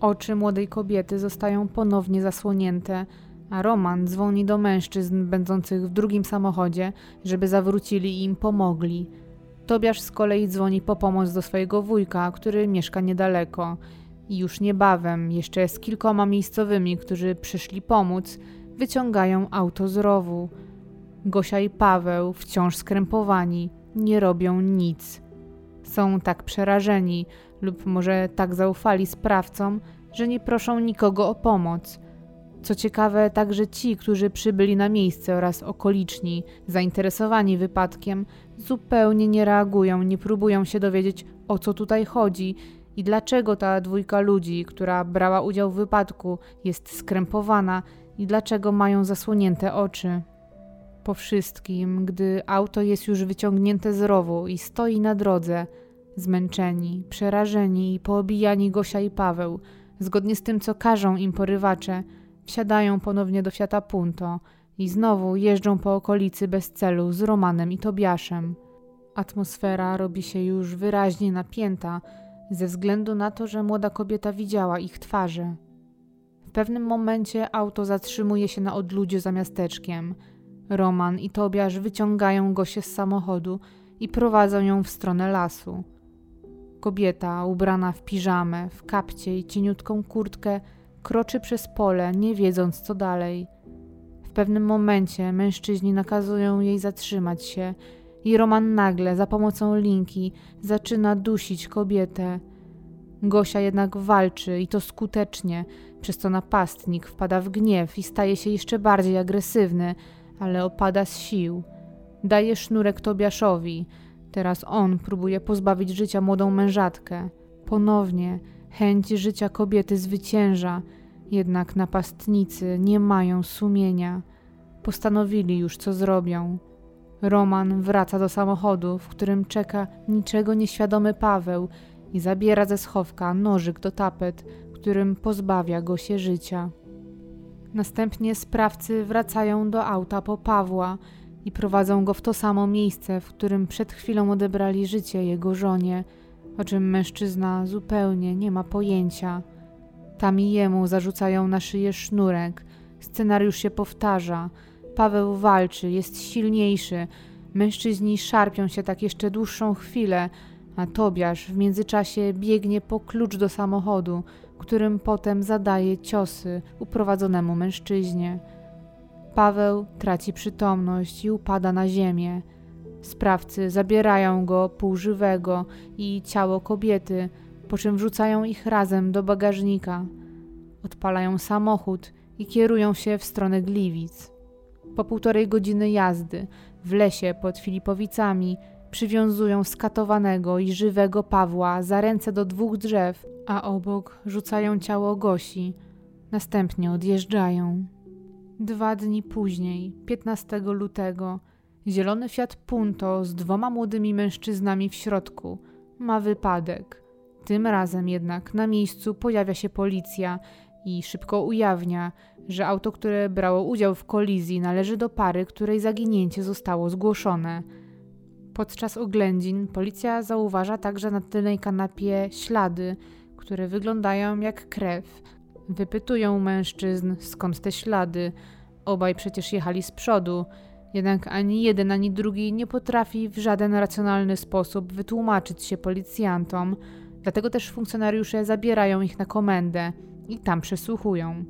Oczy młodej kobiety zostają ponownie zasłonięte, a Roman dzwoni do mężczyzn będących w drugim samochodzie, żeby zawrócili i im pomogli. Tobiasz z kolei dzwoni po pomoc do swojego wujka, który mieszka niedaleko. I już niebawem, jeszcze z kilkoma miejscowymi, którzy przyszli pomóc, wyciągają auto z rowu. Gosia i Paweł, wciąż skrępowani, nie robią nic. Są tak przerażeni, lub może tak zaufali sprawcom, że nie proszą nikogo o pomoc. Co ciekawe, także ci, którzy przybyli na miejsce oraz okoliczni, zainteresowani wypadkiem, zupełnie nie reagują, nie próbują się dowiedzieć, o co tutaj chodzi i dlaczego ta dwójka ludzi, która brała udział w wypadku, jest skrępowana i dlaczego mają zasłonięte oczy. Po wszystkim, gdy auto jest już wyciągnięte z rowu i stoi na drodze, zmęczeni, przerażeni i poobijani Gosia i Paweł, zgodnie z tym, co każą im porywacze, wsiadają ponownie do Fiata Punto i znowu jeżdżą po okolicy bez celu z Romanem i Tobiaszem. Atmosfera robi się już wyraźnie napięta ze względu na to, że młoda kobieta widziała ich twarze. W pewnym momencie auto zatrzymuje się na odludziu za miasteczkiem. Roman i Tobiasz wyciągają go się z samochodu i prowadzą ją w stronę lasu. Kobieta, ubrana w piżamę, w kapcie i cieniutką kurtkę, kroczy przez pole, nie wiedząc co dalej. W pewnym momencie mężczyźni nakazują jej zatrzymać się i Roman nagle, za pomocą linki, zaczyna dusić kobietę. Gosia jednak walczy i to skutecznie, przez co napastnik wpada w gniew i staje się jeszcze bardziej agresywny, ale opada z sił. Daje sznurek Tobiaszowi. Teraz on próbuje pozbawić życia młodą mężatkę. Ponownie chęć życia kobiety zwycięża, jednak napastnicy nie mają sumienia. Postanowili już, co zrobią. Roman wraca do samochodu, w którym czeka niczego nieświadomy Paweł i zabiera ze schowka nożyk do tapet, którym pozbawia go się życia. Następnie sprawcy wracają do auta po Pawła i prowadzą go w to samo miejsce, w którym przed chwilą odebrali życie jego żonie, o czym mężczyzna zupełnie nie ma pojęcia. Tam i jemu zarzucają na szyję sznurek. Scenariusz się powtarza. Paweł walczy, jest silniejszy. Mężczyźni szarpią się tak jeszcze dłuższą chwilę, a Tobiasz w międzyczasie biegnie po klucz do samochodu, którym potem zadaje ciosy uprowadzonemu mężczyźnie. Paweł traci przytomność i upada na ziemię. Sprawcy zabierają go półżywego i ciało kobiety, po czym wrzucają ich razem do bagażnika. Odpalają samochód i kierują się w stronę Gliwic. Po półtorej godziny jazdy w lesie pod Filipowicami przywiązują skatowanego i żywego Pawła za ręce do dwóch drzew, a obok rzucają ciało Gosi. Następnie odjeżdżają. Dwa dni później, 15 lutego, zielony Fiat Punto z dwoma młodymi mężczyznami w środku ma wypadek. Tym razem jednak na miejscu pojawia się policja i szybko ujawnia, że auto, które brało udział w kolizji, należy do pary, której zaginięcie zostało zgłoszone. Podczas oględzin policja zauważa także na tylnej kanapie ślady, które wyglądają jak krew. Wypytują mężczyzn, skąd te ślady. Obaj przecież jechali z przodu, jednak ani jeden, ani drugi nie potrafi w żaden racjonalny sposób wytłumaczyć się policjantom, dlatego też funkcjonariusze zabierają ich na komendę i tam przesłuchują.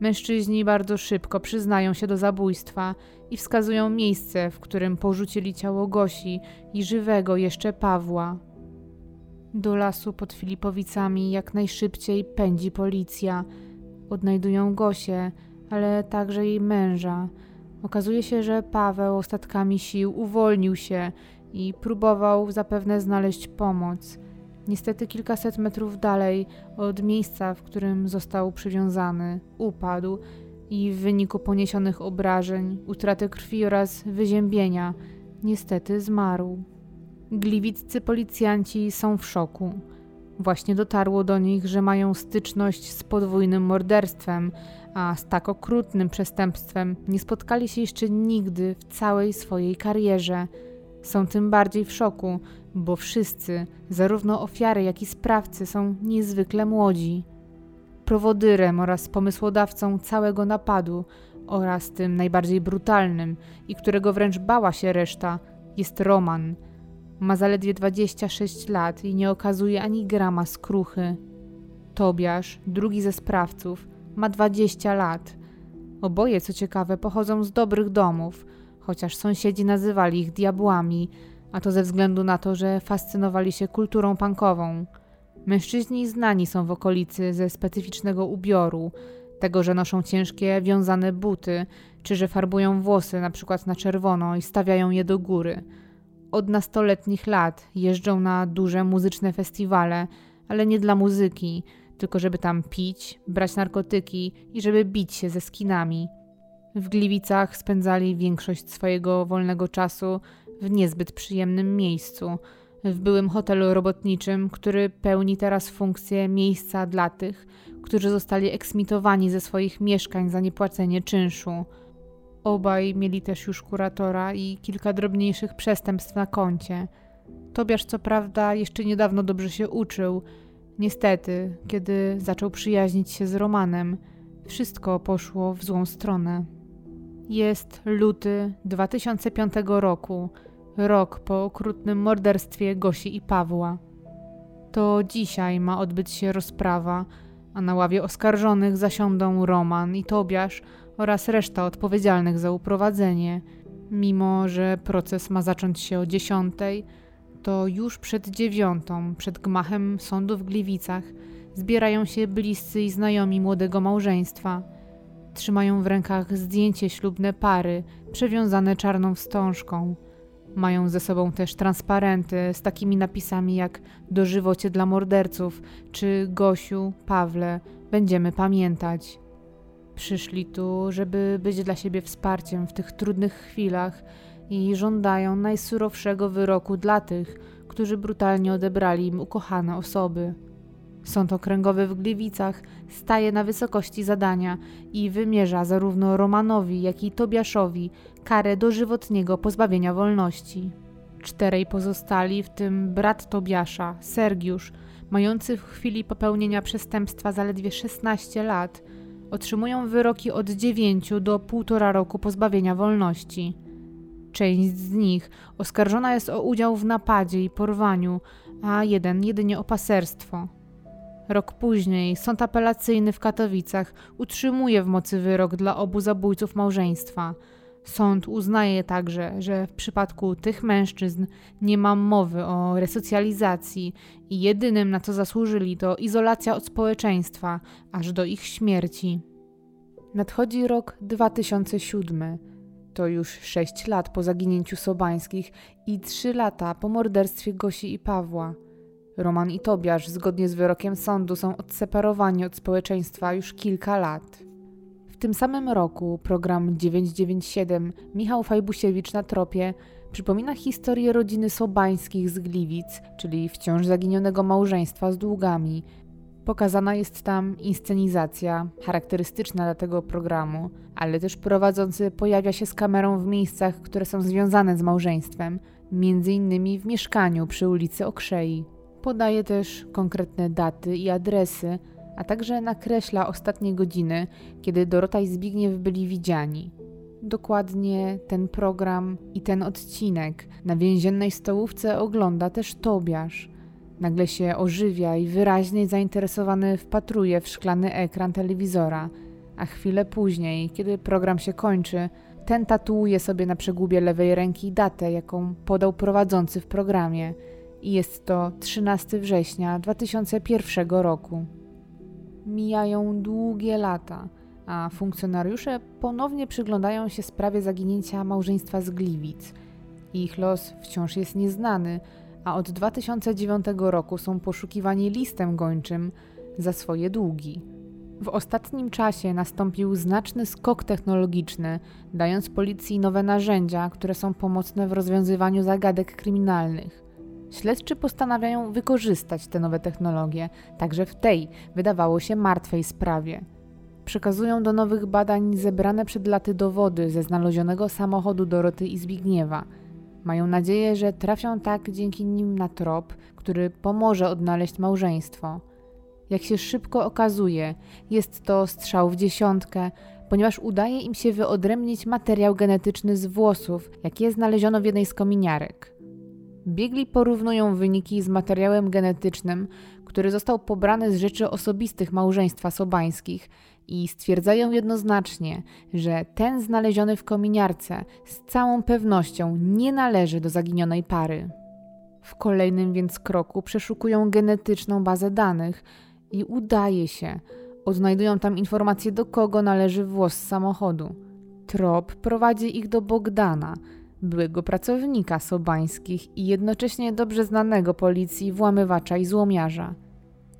Mężczyźni bardzo szybko przyznają się do zabójstwa i wskazują miejsce, w którym porzucili ciało Gosi i żywego jeszcze Pawła. Do lasu pod Filipowicami jak najszybciej pędzi policja. Odnajdują Gosię, ale także jej męża. Okazuje się, że Paweł ostatkami sił uwolnił się i próbował zapewne znaleźć pomoc. Niestety kilkaset metrów dalej od miejsca, w którym został przywiązany, upadł i w wyniku poniesionych obrażeń, utraty krwi oraz wyziębienia niestety zmarł. Gliwiccy policjanci są w szoku. Właśnie dotarło do nich, że mają styczność z podwójnym morderstwem, a z tak okrutnym przestępstwem nie spotkali się jeszcze nigdy w całej swojej karierze. Są tym bardziej w szoku, bo wszyscy, zarówno ofiary, jak i sprawcy, są niezwykle młodzi. Prowodyrem oraz pomysłodawcą całego napadu oraz tym najbardziej brutalnym i którego wręcz bała się reszta, jest Roman. Ma zaledwie 26 lat i nie okazuje ani grama skruchy. Tobiasz, drugi ze sprawców, ma 20 lat. Oboje, co ciekawe, pochodzą z dobrych domów, chociaż sąsiedzi nazywali ich diabłami, a to ze względu na to, że fascynowali się kulturą punkową. Mężczyźni znani są w okolicy ze specyficznego ubioru, tego, że noszą ciężkie, wiązane buty, czy że farbują włosy na przykład na czerwono i stawiają je do góry. Od nastoletnich lat jeżdżą na duże muzyczne festiwale, ale nie dla muzyki, tylko żeby tam pić, brać narkotyki i żeby bić się ze skinami. W Gliwicach spędzali większość swojego wolnego czasu w niezbyt przyjemnym miejscu, w byłym hotelu robotniczym, który pełni teraz funkcję miejsca dla tych, którzy zostali eksmitowani ze swoich mieszkań za niepłacenie czynszu. Obaj mieli też już kuratora i kilka drobniejszych przestępstw na koncie. Tobiasz co prawda jeszcze niedawno dobrze się uczył. Niestety, kiedy zaczął przyjaźnić się z Romanem, wszystko poszło w złą stronę. Jest luty 2005 roku, rok po okrutnym morderstwie Gosi i Pawła. To dzisiaj ma odbyć się rozprawa, a na ławie oskarżonych zasiądą Roman i Tobiasz oraz reszta odpowiedzialnych za uprowadzenie. Mimo, że proces ma zacząć się o dziesiątej, to już przed dziewiątą, przed gmachem sądu w Gliwicach, zbierają się bliscy i znajomi młodego małżeństwa. Trzymają w rękach zdjęcie ślubne pary, przewiązane czarną wstążką. Mają ze sobą też transparenty z takimi napisami jak Dożywocie dla morderców czy Gosiu, Pawle, będziemy pamiętać. Przyszli tu, żeby być dla siebie wsparciem w tych trudnych chwilach i żądają najsurowszego wyroku dla tych, którzy brutalnie odebrali im ukochane osoby. Sąd okręgowy w Gliwicach staje na wysokości zadania i wymierza zarówno Romanowi, jak i Tobiaszowi karę dożywotniego pozbawienia wolności. Czterej pozostali, w tym brat Tobiasza, Sergiusz, mający w chwili popełnienia przestępstwa zaledwie 16 lat, otrzymują wyroki od 9 do 1,5 roku pozbawienia wolności. Część z nich oskarżona jest o udział w napadzie i porwaniu, a jeden jedynie o paserstwo. Rok później sąd apelacyjny w Katowicach utrzymuje w mocy wyrok dla obu zabójców małżeństwa. Sąd uznaje także, że w przypadku tych mężczyzn nie ma mowy o resocjalizacji i jedynym na co zasłużyli to izolacja od społeczeństwa aż do ich śmierci. Nadchodzi rok 2007. To już sześć lat po zaginięciu Sobańskich i trzy lata po morderstwie Gosi i Pawła. Roman i Tobiasz, zgodnie z wyrokiem sądu, są odseparowani od społeczeństwa już kilka lat. W tym samym roku program 997 Michał Fajbusiewicz na tropie przypomina historię rodziny Sobańskich z Gliwic, czyli wciąż zaginionego małżeństwa z długami. Pokazana jest tam inscenizacja charakterystyczna dla tego programu, ale też prowadzący pojawia się z kamerą w miejscach, które są związane z małżeństwem, między innymi w mieszkaniu przy ulicy Okrzei. Podaje też konkretne daty i adresy, a także nakreśla ostatnie godziny, kiedy Dorota i Zbigniew byli widziani. Dokładnie ten program i ten odcinek na więziennej stołówce ogląda też Tobiasz. Nagle się ożywia i wyraźnie zainteresowany wpatruje w szklany ekran telewizora, a chwilę później, kiedy program się kończy, ten tatuuje sobie na przegubie lewej ręki datę, jaką podał prowadzący w programie – i jest to 13 września 2001 roku. Mijają długie lata, a funkcjonariusze ponownie przyglądają się sprawie zaginięcia małżeństwa z Gliwic. Ich los wciąż jest nieznany, a od 2009 roku są poszukiwani listem gończym za swoje długi. W ostatnim czasie nastąpił znaczny skok technologiczny, dając policji nowe narzędzia, które są pomocne w rozwiązywaniu zagadek kryminalnych. Śledczy postanawiają wykorzystać te nowe technologie, także w tej, wydawało się, martwej sprawie. Przekazują do nowych badań zebrane przed laty dowody ze znalezionego samochodu Doroty i Zbigniewa. Mają nadzieję, że trafią tak dzięki nim na trop, który pomoże odnaleźć małżeństwo. Jak się szybko okazuje, jest to strzał w dziesiątkę, ponieważ udaje im się wyodrębnić materiał genetyczny z włosów, jakie znaleziono w jednej z kominiarek. Biegli porównują wyniki z materiałem genetycznym, który został pobrany z rzeczy osobistych małżeństwa sobańskich i stwierdzają jednoznacznie, że ten znaleziony w kominiarce z całą pewnością nie należy do zaginionej pary. W kolejnym więc kroku przeszukują genetyczną bazę danych i udaje się, odnajdują tam informacje, do kogo należy włos samochodu. Trop prowadzi ich do Bogdana, byłego pracownika sobańskich i jednocześnie dobrze znanego policji włamywacza i złomiarza.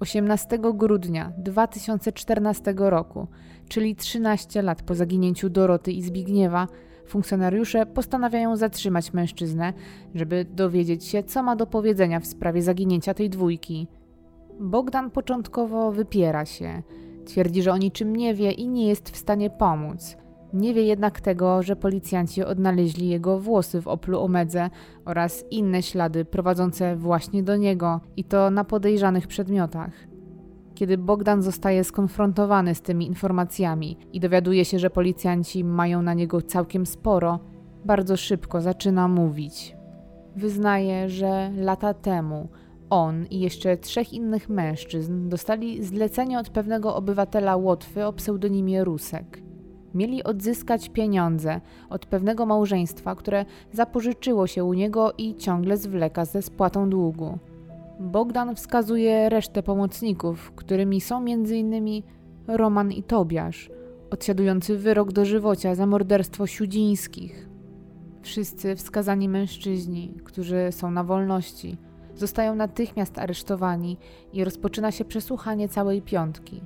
18 grudnia 2014 roku, czyli 13 lat po zaginięciu Doroty i Zbigniewa, funkcjonariusze postanawiają zatrzymać mężczyznę, żeby dowiedzieć się, co ma do powiedzenia w sprawie zaginięcia tej dwójki. Bogdan początkowo wypiera się. Twierdzi, że o niczym nie wie i nie jest w stanie pomóc. Nie wie jednak tego, że policjanci odnaleźli jego włosy w Oplu Omedze oraz inne ślady prowadzące właśnie do niego i to na podejrzanych przedmiotach. Kiedy Bogdan zostaje skonfrontowany z tymi informacjami i dowiaduje się, że policjanci mają na niego całkiem sporo, bardzo szybko zaczyna mówić. Wyznaje, że lata temu on i jeszcze trzech innych mężczyzn dostali zlecenie od pewnego obywatela Łotwy o pseudonimie Rusek. Mieli odzyskać pieniądze od pewnego małżeństwa, które zapożyczyło się u niego i ciągle zwleka ze spłatą długu. Bogdan wskazuje resztę pomocników, którymi są m.in. Roman i Tobiasz, odsiadujący wyrok do żywocia za morderstwo Siudzińskich. Wszyscy wskazani mężczyźni, którzy są na wolności, zostają natychmiast aresztowani i rozpoczyna się przesłuchanie całej piątki.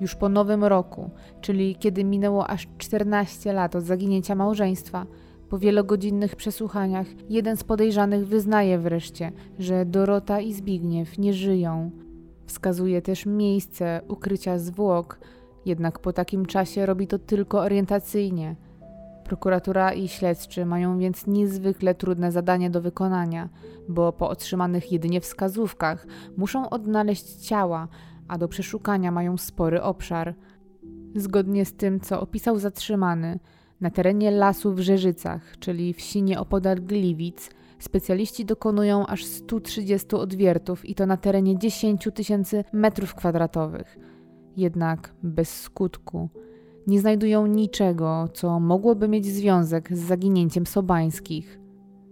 Już po nowym roku, czyli kiedy minęło aż 14 lat od zaginięcia małżeństwa, po wielogodzinnych przesłuchaniach jeden z podejrzanych wyznaje wreszcie, że Dorota i Zbigniew nie żyją. Wskazuje też miejsce ukrycia zwłok, jednak po takim czasie robi to tylko orientacyjnie. Prokuratura i śledczy mają więc niezwykle trudne zadanie do wykonania, bo po otrzymanych jedynie wskazówkach muszą odnaleźć ciała, a do przeszukania mają spory obszar. Zgodnie z tym, co opisał zatrzymany, na terenie lasu w Rzeżycach, czyli wsi nieopodal Gliwic, specjaliści dokonują aż 130 odwiertów i to na terenie 10 tysięcy metrów kwadratowych. Jednak bez skutku. Nie znajdują niczego, co mogłoby mieć związek z zaginięciem Sobańskich.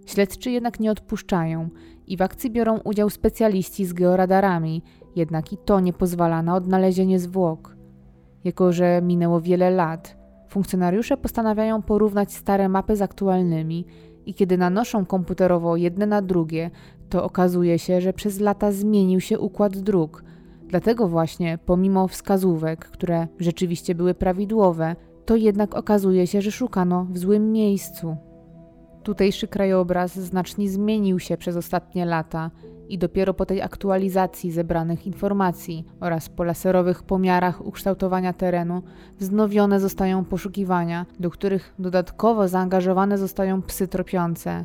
Śledczy jednak nie odpuszczają i w akcji biorą udział specjaliści z georadarami, jednak i to nie pozwala na odnalezienie zwłok. Jako, że minęło wiele lat, funkcjonariusze postanawiają porównać stare mapy z aktualnymi i kiedy nanoszą komputerowo jedne na drugie, to okazuje się, że przez lata zmienił się układ dróg. Dlatego właśnie, pomimo wskazówek, które rzeczywiście były prawidłowe, to jednak okazuje się, że szukano w złym miejscu. Tutejszy krajobraz znacznie zmienił się przez ostatnie lata i dopiero po tej aktualizacji zebranych informacji oraz po laserowych pomiarach ukształtowania terenu wznowione zostają poszukiwania, do których dodatkowo zaangażowane zostają psy tropiące.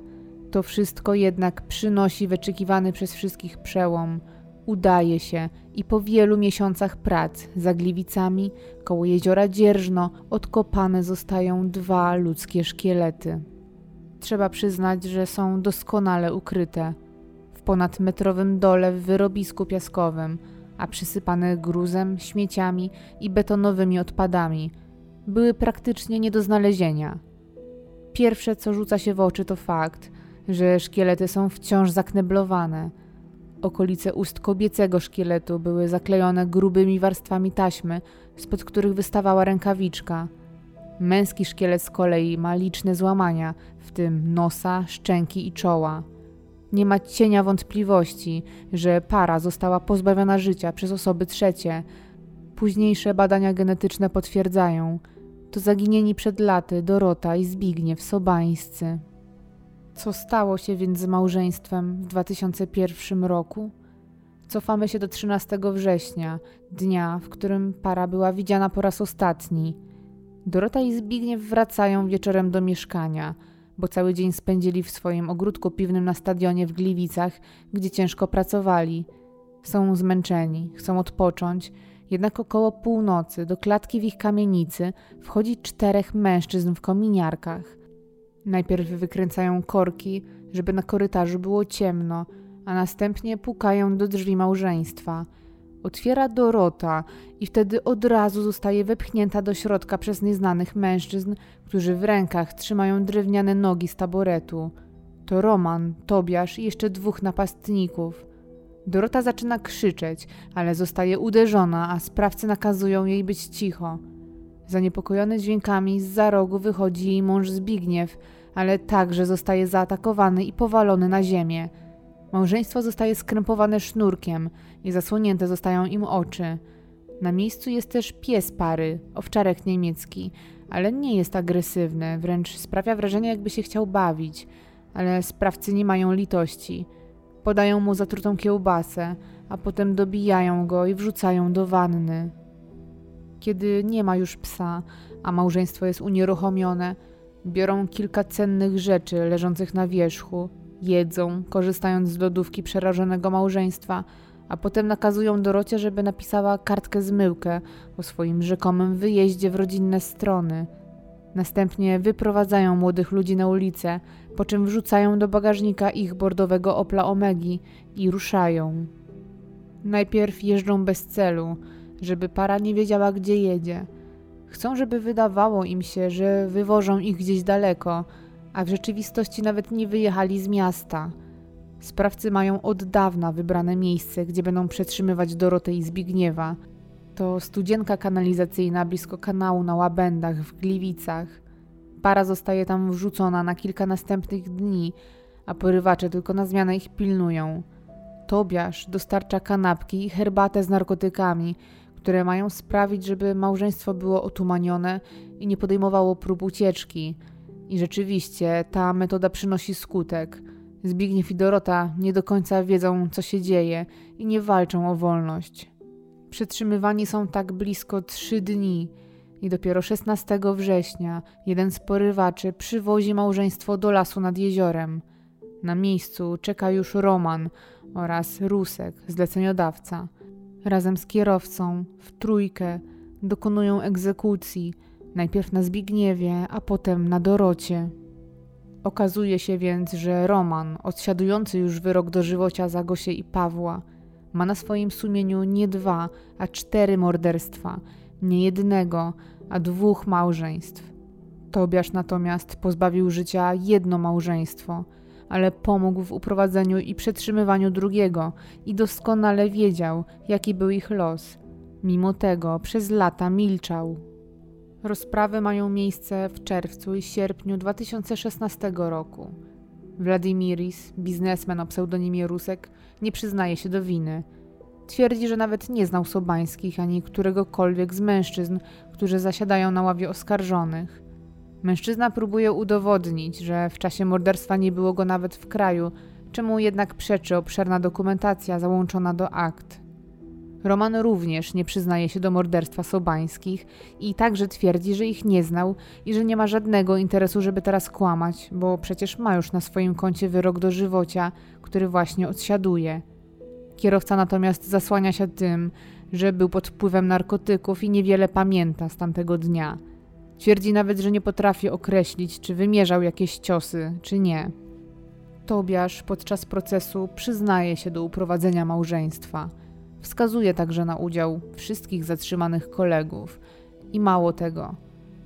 To wszystko jednak przynosi wyczekiwany przez wszystkich przełom. Udaje się i po wielu miesiącach prac za Gliwicami koło jeziora Dzierżno odkopane zostają dwa ludzkie szkielety. Trzeba przyznać, że są doskonale ukryte w ponadmetrowym dole w wyrobisku piaskowym, a przysypane gruzem, śmieciami i betonowymi odpadami. Były praktycznie nie do znalezienia. Pierwsze, co rzuca się w oczy, to fakt, że szkielety są wciąż zakneblowane. Okolice ust kobiecego szkieletu były zaklejone grubymi warstwami taśmy, spod których wystawała rękawiczka. Męski szkielet z kolei ma liczne złamania, w tym nosa, szczęki i czoła. Nie ma cienia wątpliwości, że para została pozbawiona życia przez osoby trzecie. Późniejsze badania genetyczne potwierdzają, to zaginieni przed laty Dorota i Zbigniew Sobańscy. Co stało się więc z małżeństwem w 2001 roku? Cofamy się do 13 września, dnia, w którym para była widziana po raz ostatni. Dorota i Zbigniew wracają wieczorem do mieszkania – bo cały dzień spędzili w swoim ogródku piwnym na stadionie w Gliwicach, gdzie ciężko pracowali. Są zmęczeni, chcą odpocząć, jednak około północy do klatki w ich kamienicy wchodzi czterech mężczyzn w kominiarkach. Najpierw wykręcają korki, żeby na korytarzu było ciemno, a następnie pukają do drzwi małżeństwa. Otwiera Dorota i wtedy od razu zostaje wepchnięta do środka przez nieznanych mężczyzn, którzy w rękach trzymają drewniane nogi z taboretu. To Roman, Tobiasz i jeszcze dwóch napastników. Dorota zaczyna krzyczeć, ale zostaje uderzona, a sprawcy nakazują jej być cicho. Zaniepokojony dźwiękami z za rogu wychodzi jej mąż Zbigniew, ale także zostaje zaatakowany i powalony na ziemię. Małżeństwo zostaje skrępowane sznurkiem i zasłonięte zostają im oczy. Na miejscu jest też pies pary, owczarek niemiecki, ale nie jest agresywny, wręcz sprawia wrażenie, jakby się chciał bawić, ale sprawcy nie mają litości. Podają mu zatrutą kiełbasę, a potem dobijają go i wrzucają do wanny. Kiedy nie ma już psa, a małżeństwo jest unieruchomione, biorą kilka cennych rzeczy leżących na wierzchu, jedzą, korzystając z lodówki przerażonego małżeństwa, a potem nakazują Dorocie, żeby napisała kartkę zmyłkę o swoim rzekomym wyjeździe w rodzinne strony. Następnie wyprowadzają młodych ludzi na ulicę, po czym wrzucają do bagażnika ich bordowego Opla Omegi i ruszają. Najpierw jeżdżą bez celu, żeby para nie wiedziała, gdzie jedzie. Chcą, żeby wydawało im się, że wywożą ich gdzieś daleko, a w rzeczywistości nawet nie wyjechali z miasta. Sprawcy mają od dawna wybrane miejsce, gdzie będą przetrzymywać Dorotę i Zbigniewa. To studzienka kanalizacyjna blisko kanału na Łabędach w Gliwicach. Para zostaje tam wrzucona na kilka następnych dni, a porywacze tylko na zmianę ich pilnują. Tobiasz dostarcza kanapki i herbatę z narkotykami, które mają sprawić, żeby małżeństwo było otumanione i nie podejmowało prób ucieczki. I rzeczywiście ta metoda przynosi skutek. Zbigniew i Dorota nie do końca wiedzą, co się dzieje i nie walczą o wolność. Przetrzymywani są tak blisko trzy dni i dopiero 16 września jeden z porywaczy przywozi małżeństwo do lasu nad jeziorem. Na miejscu czeka już Roman oraz Rusek, zleceniodawca. Razem z kierowcą, w trójkę, dokonują egzekucji, najpierw na Zbigniewie, a potem na Dorocie. Okazuje się więc, że Roman, odsiadujący już wyrok dożywocia za Gosię i Pawła, ma na swoim sumieniu nie dwa, a cztery morderstwa, nie jednego, a dwóch małżeństw. Tobiasz natomiast pozbawił życia jedno małżeństwo, ale pomógł w uprowadzeniu i przetrzymywaniu drugiego i doskonale wiedział, jaki był ich los. Mimo tego przez lata milczał. Rozprawy mają miejsce w czerwcu i sierpniu 2016 roku. Wladimiris, biznesmen o pseudonimie Rusek, nie przyznaje się do winy. Twierdzi, że nawet nie znał Sobańskich ani któregokolwiek z mężczyzn, którzy zasiadają na ławie oskarżonych. Mężczyzna próbuje udowodnić, że w czasie morderstwa nie było go nawet w kraju, czemu jednak przeczy obszerna dokumentacja załączona do akt. Roman również nie przyznaje się do morderstwa Sobańskich i także twierdzi, że ich nie znał i że nie ma żadnego interesu, żeby teraz kłamać, bo przecież ma już na swoim koncie wyrok dożywocia, który właśnie odsiaduje. Kierowca natomiast zasłania się tym, że był pod wpływem narkotyków i niewiele pamięta z tamtego dnia. Twierdzi nawet, że nie potrafi określić, czy wymierzał jakieś ciosy, czy nie. Tobiasz podczas procesu przyznaje się do uprowadzenia małżeństwa – Wskazuje także na udział wszystkich zatrzymanych kolegów. I mało tego.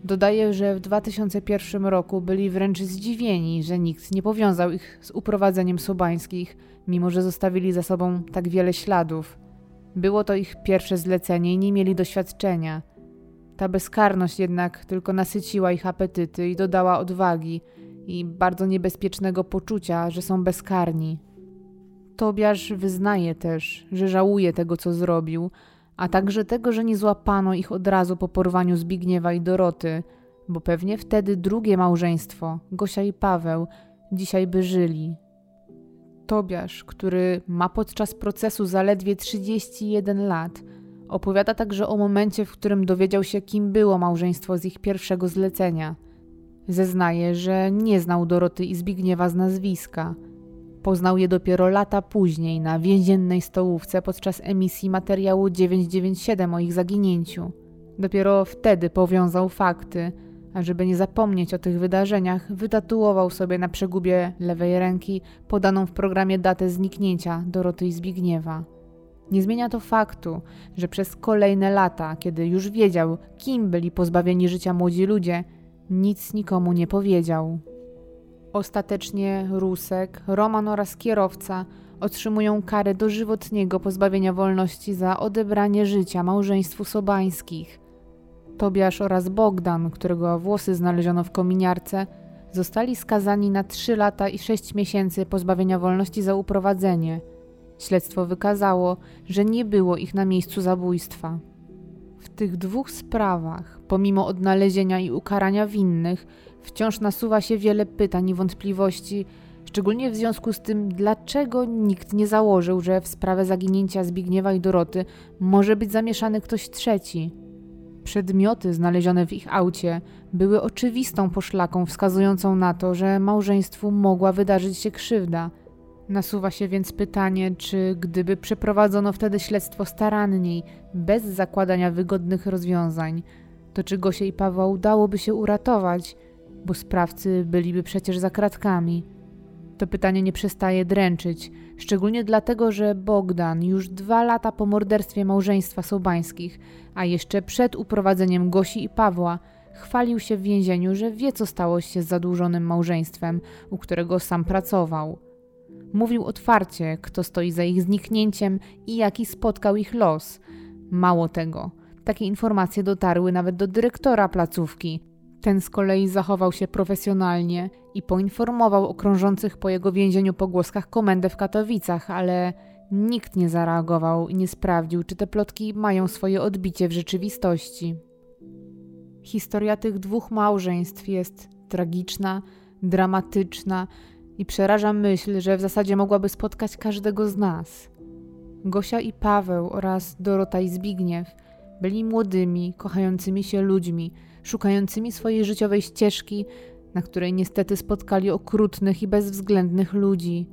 Dodaje, że w 2001 roku byli wręcz zdziwieni, że nikt nie powiązał ich z uprowadzeniem Sobańskich, mimo że zostawili za sobą tak wiele śladów. Było to ich pierwsze zlecenie i nie mieli doświadczenia. Ta bezkarność jednak tylko nasyciła ich apetyty i dodała odwagi i bardzo niebezpiecznego poczucia, że są bezkarni. Tobiasz wyznaje też, że żałuje tego, co zrobił, a także tego, że nie złapano ich od razu po porwaniu Zbigniewa i Doroty, bo pewnie wtedy drugie małżeństwo, Gosia i Paweł, dzisiaj by żyli. Tobiasz, który ma podczas procesu zaledwie 31 lat, opowiada także o momencie, w którym dowiedział się, kim było małżeństwo z ich pierwszego zlecenia. Zeznaje, że nie znał Doroty i Zbigniewa z nazwiska. Poznał je dopiero lata później na więziennej stołówce podczas emisji materiału 997 o ich zaginięciu. Dopiero wtedy powiązał fakty, a żeby nie zapomnieć o tych wydarzeniach, wytatuował sobie na przegubie lewej ręki podaną w programie datę zniknięcia Doroty i Zbigniewa. Nie zmienia to faktu, że przez kolejne lata, kiedy już wiedział, kim byli pozbawieni życia młodzi ludzie, nic nikomu nie powiedział. Ostatecznie Rusek, Roman oraz kierowca otrzymują karę dożywotniego pozbawienia wolności za odebranie życia małżeństwu Sobańskich. Tobiasz oraz Bogdan, którego włosy znaleziono w kominiarce, zostali skazani na 3 lata i 6 miesięcy pozbawienia wolności za uprowadzenie. Śledztwo wykazało, że nie było ich na miejscu zabójstwa. W tych dwóch sprawach, pomimo odnalezienia i ukarania winnych, wciąż nasuwa się wiele pytań i wątpliwości, szczególnie w związku z tym, dlaczego nikt nie założył, że w sprawę zaginięcia Zbigniewa i Doroty może być zamieszany ktoś trzeci. Przedmioty znalezione w ich aucie były oczywistą poszlaką wskazującą na to, że małżeństwu mogła wydarzyć się krzywda. Nasuwa się więc pytanie, czy gdyby przeprowadzono wtedy śledztwo staranniej, bez zakładania wygodnych rozwiązań, to czy Gosie i Pawła udałoby się uratować, bo sprawcy byliby przecież za kratkami. To pytanie nie przestaje dręczyć, szczególnie dlatego, że Bogdan już dwa lata po morderstwie małżeństwa Sobańskich, a jeszcze przed uprowadzeniem Gosi i Pawła, chwalił się w więzieniu, że wie, co stało się z zadłużonym małżeństwem, u którego sam pracował. Mówił otwarcie, kto stoi za ich zniknięciem i jaki spotkał ich los. Mało tego, takie informacje dotarły nawet do dyrektora placówki, ten z kolei zachował się profesjonalnie i poinformował o krążących po jego więzieniu pogłoskach komendę w Katowicach, ale nikt nie zareagował i nie sprawdził, czy te plotki mają swoje odbicie w rzeczywistości. Historia tych dwóch małżeństw jest tragiczna, dramatyczna i przeraża myśl, że w zasadzie mogłaby spotkać każdego z nas. Gosia i Paweł oraz Dorota i Zbigniew byli młodymi, kochającymi się ludźmi, szukającymi swojej życiowej ścieżki, na której niestety spotkali okrutnych i bezwzględnych ludzi.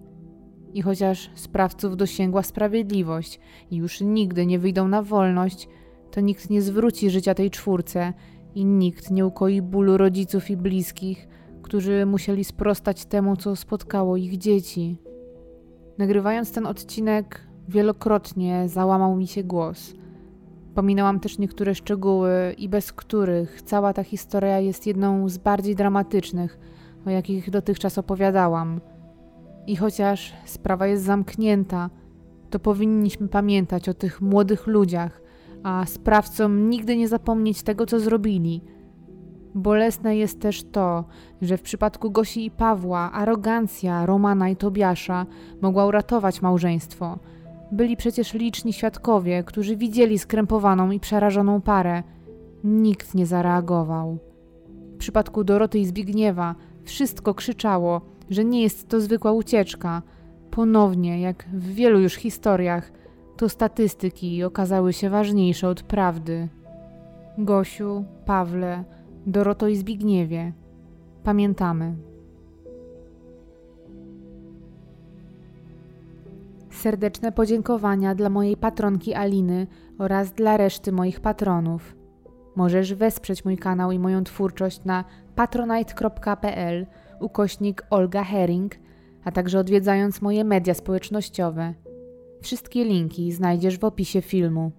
I chociaż sprawców dosięgła sprawiedliwość i już nigdy nie wyjdą na wolność, to nikt nie zwróci życia tej czwórce i nikt nie ukoi bólu rodziców i bliskich, którzy musieli sprostać temu, co spotkało ich dzieci. Nagrywając ten odcinek, wielokrotnie załamał mi się głos – Pominęłam też niektóre szczegóły i bez których cała ta historia jest jedną z bardziej dramatycznych, o jakich dotychczas opowiadałam. I chociaż sprawa jest zamknięta, to powinniśmy pamiętać o tych młodych ludziach, a sprawcom nigdy nie zapomnieć tego, co zrobili. Bolesne jest też to, że w przypadku Gosi i Pawła arogancja Romana i Tobiasza mogła uratować małżeństwo – byli przecież liczni świadkowie, którzy widzieli skrępowaną i przerażoną parę. Nikt nie zareagował. W przypadku Doroty i Zbigniewa wszystko krzyczało, że nie jest to zwykła ucieczka. Ponownie, jak w wielu już historiach, to statystyki okazały się ważniejsze od prawdy. Gosiu, Pawle, Doroto i Zbigniewie. Pamiętamy. Serdeczne podziękowania dla mojej patronki Aliny oraz dla reszty moich patronów. Możesz wesprzeć mój kanał i moją twórczość na patronite.pl ukośnik Olga Herring, a także odwiedzając moje media społecznościowe. Wszystkie linki znajdziesz w opisie filmu.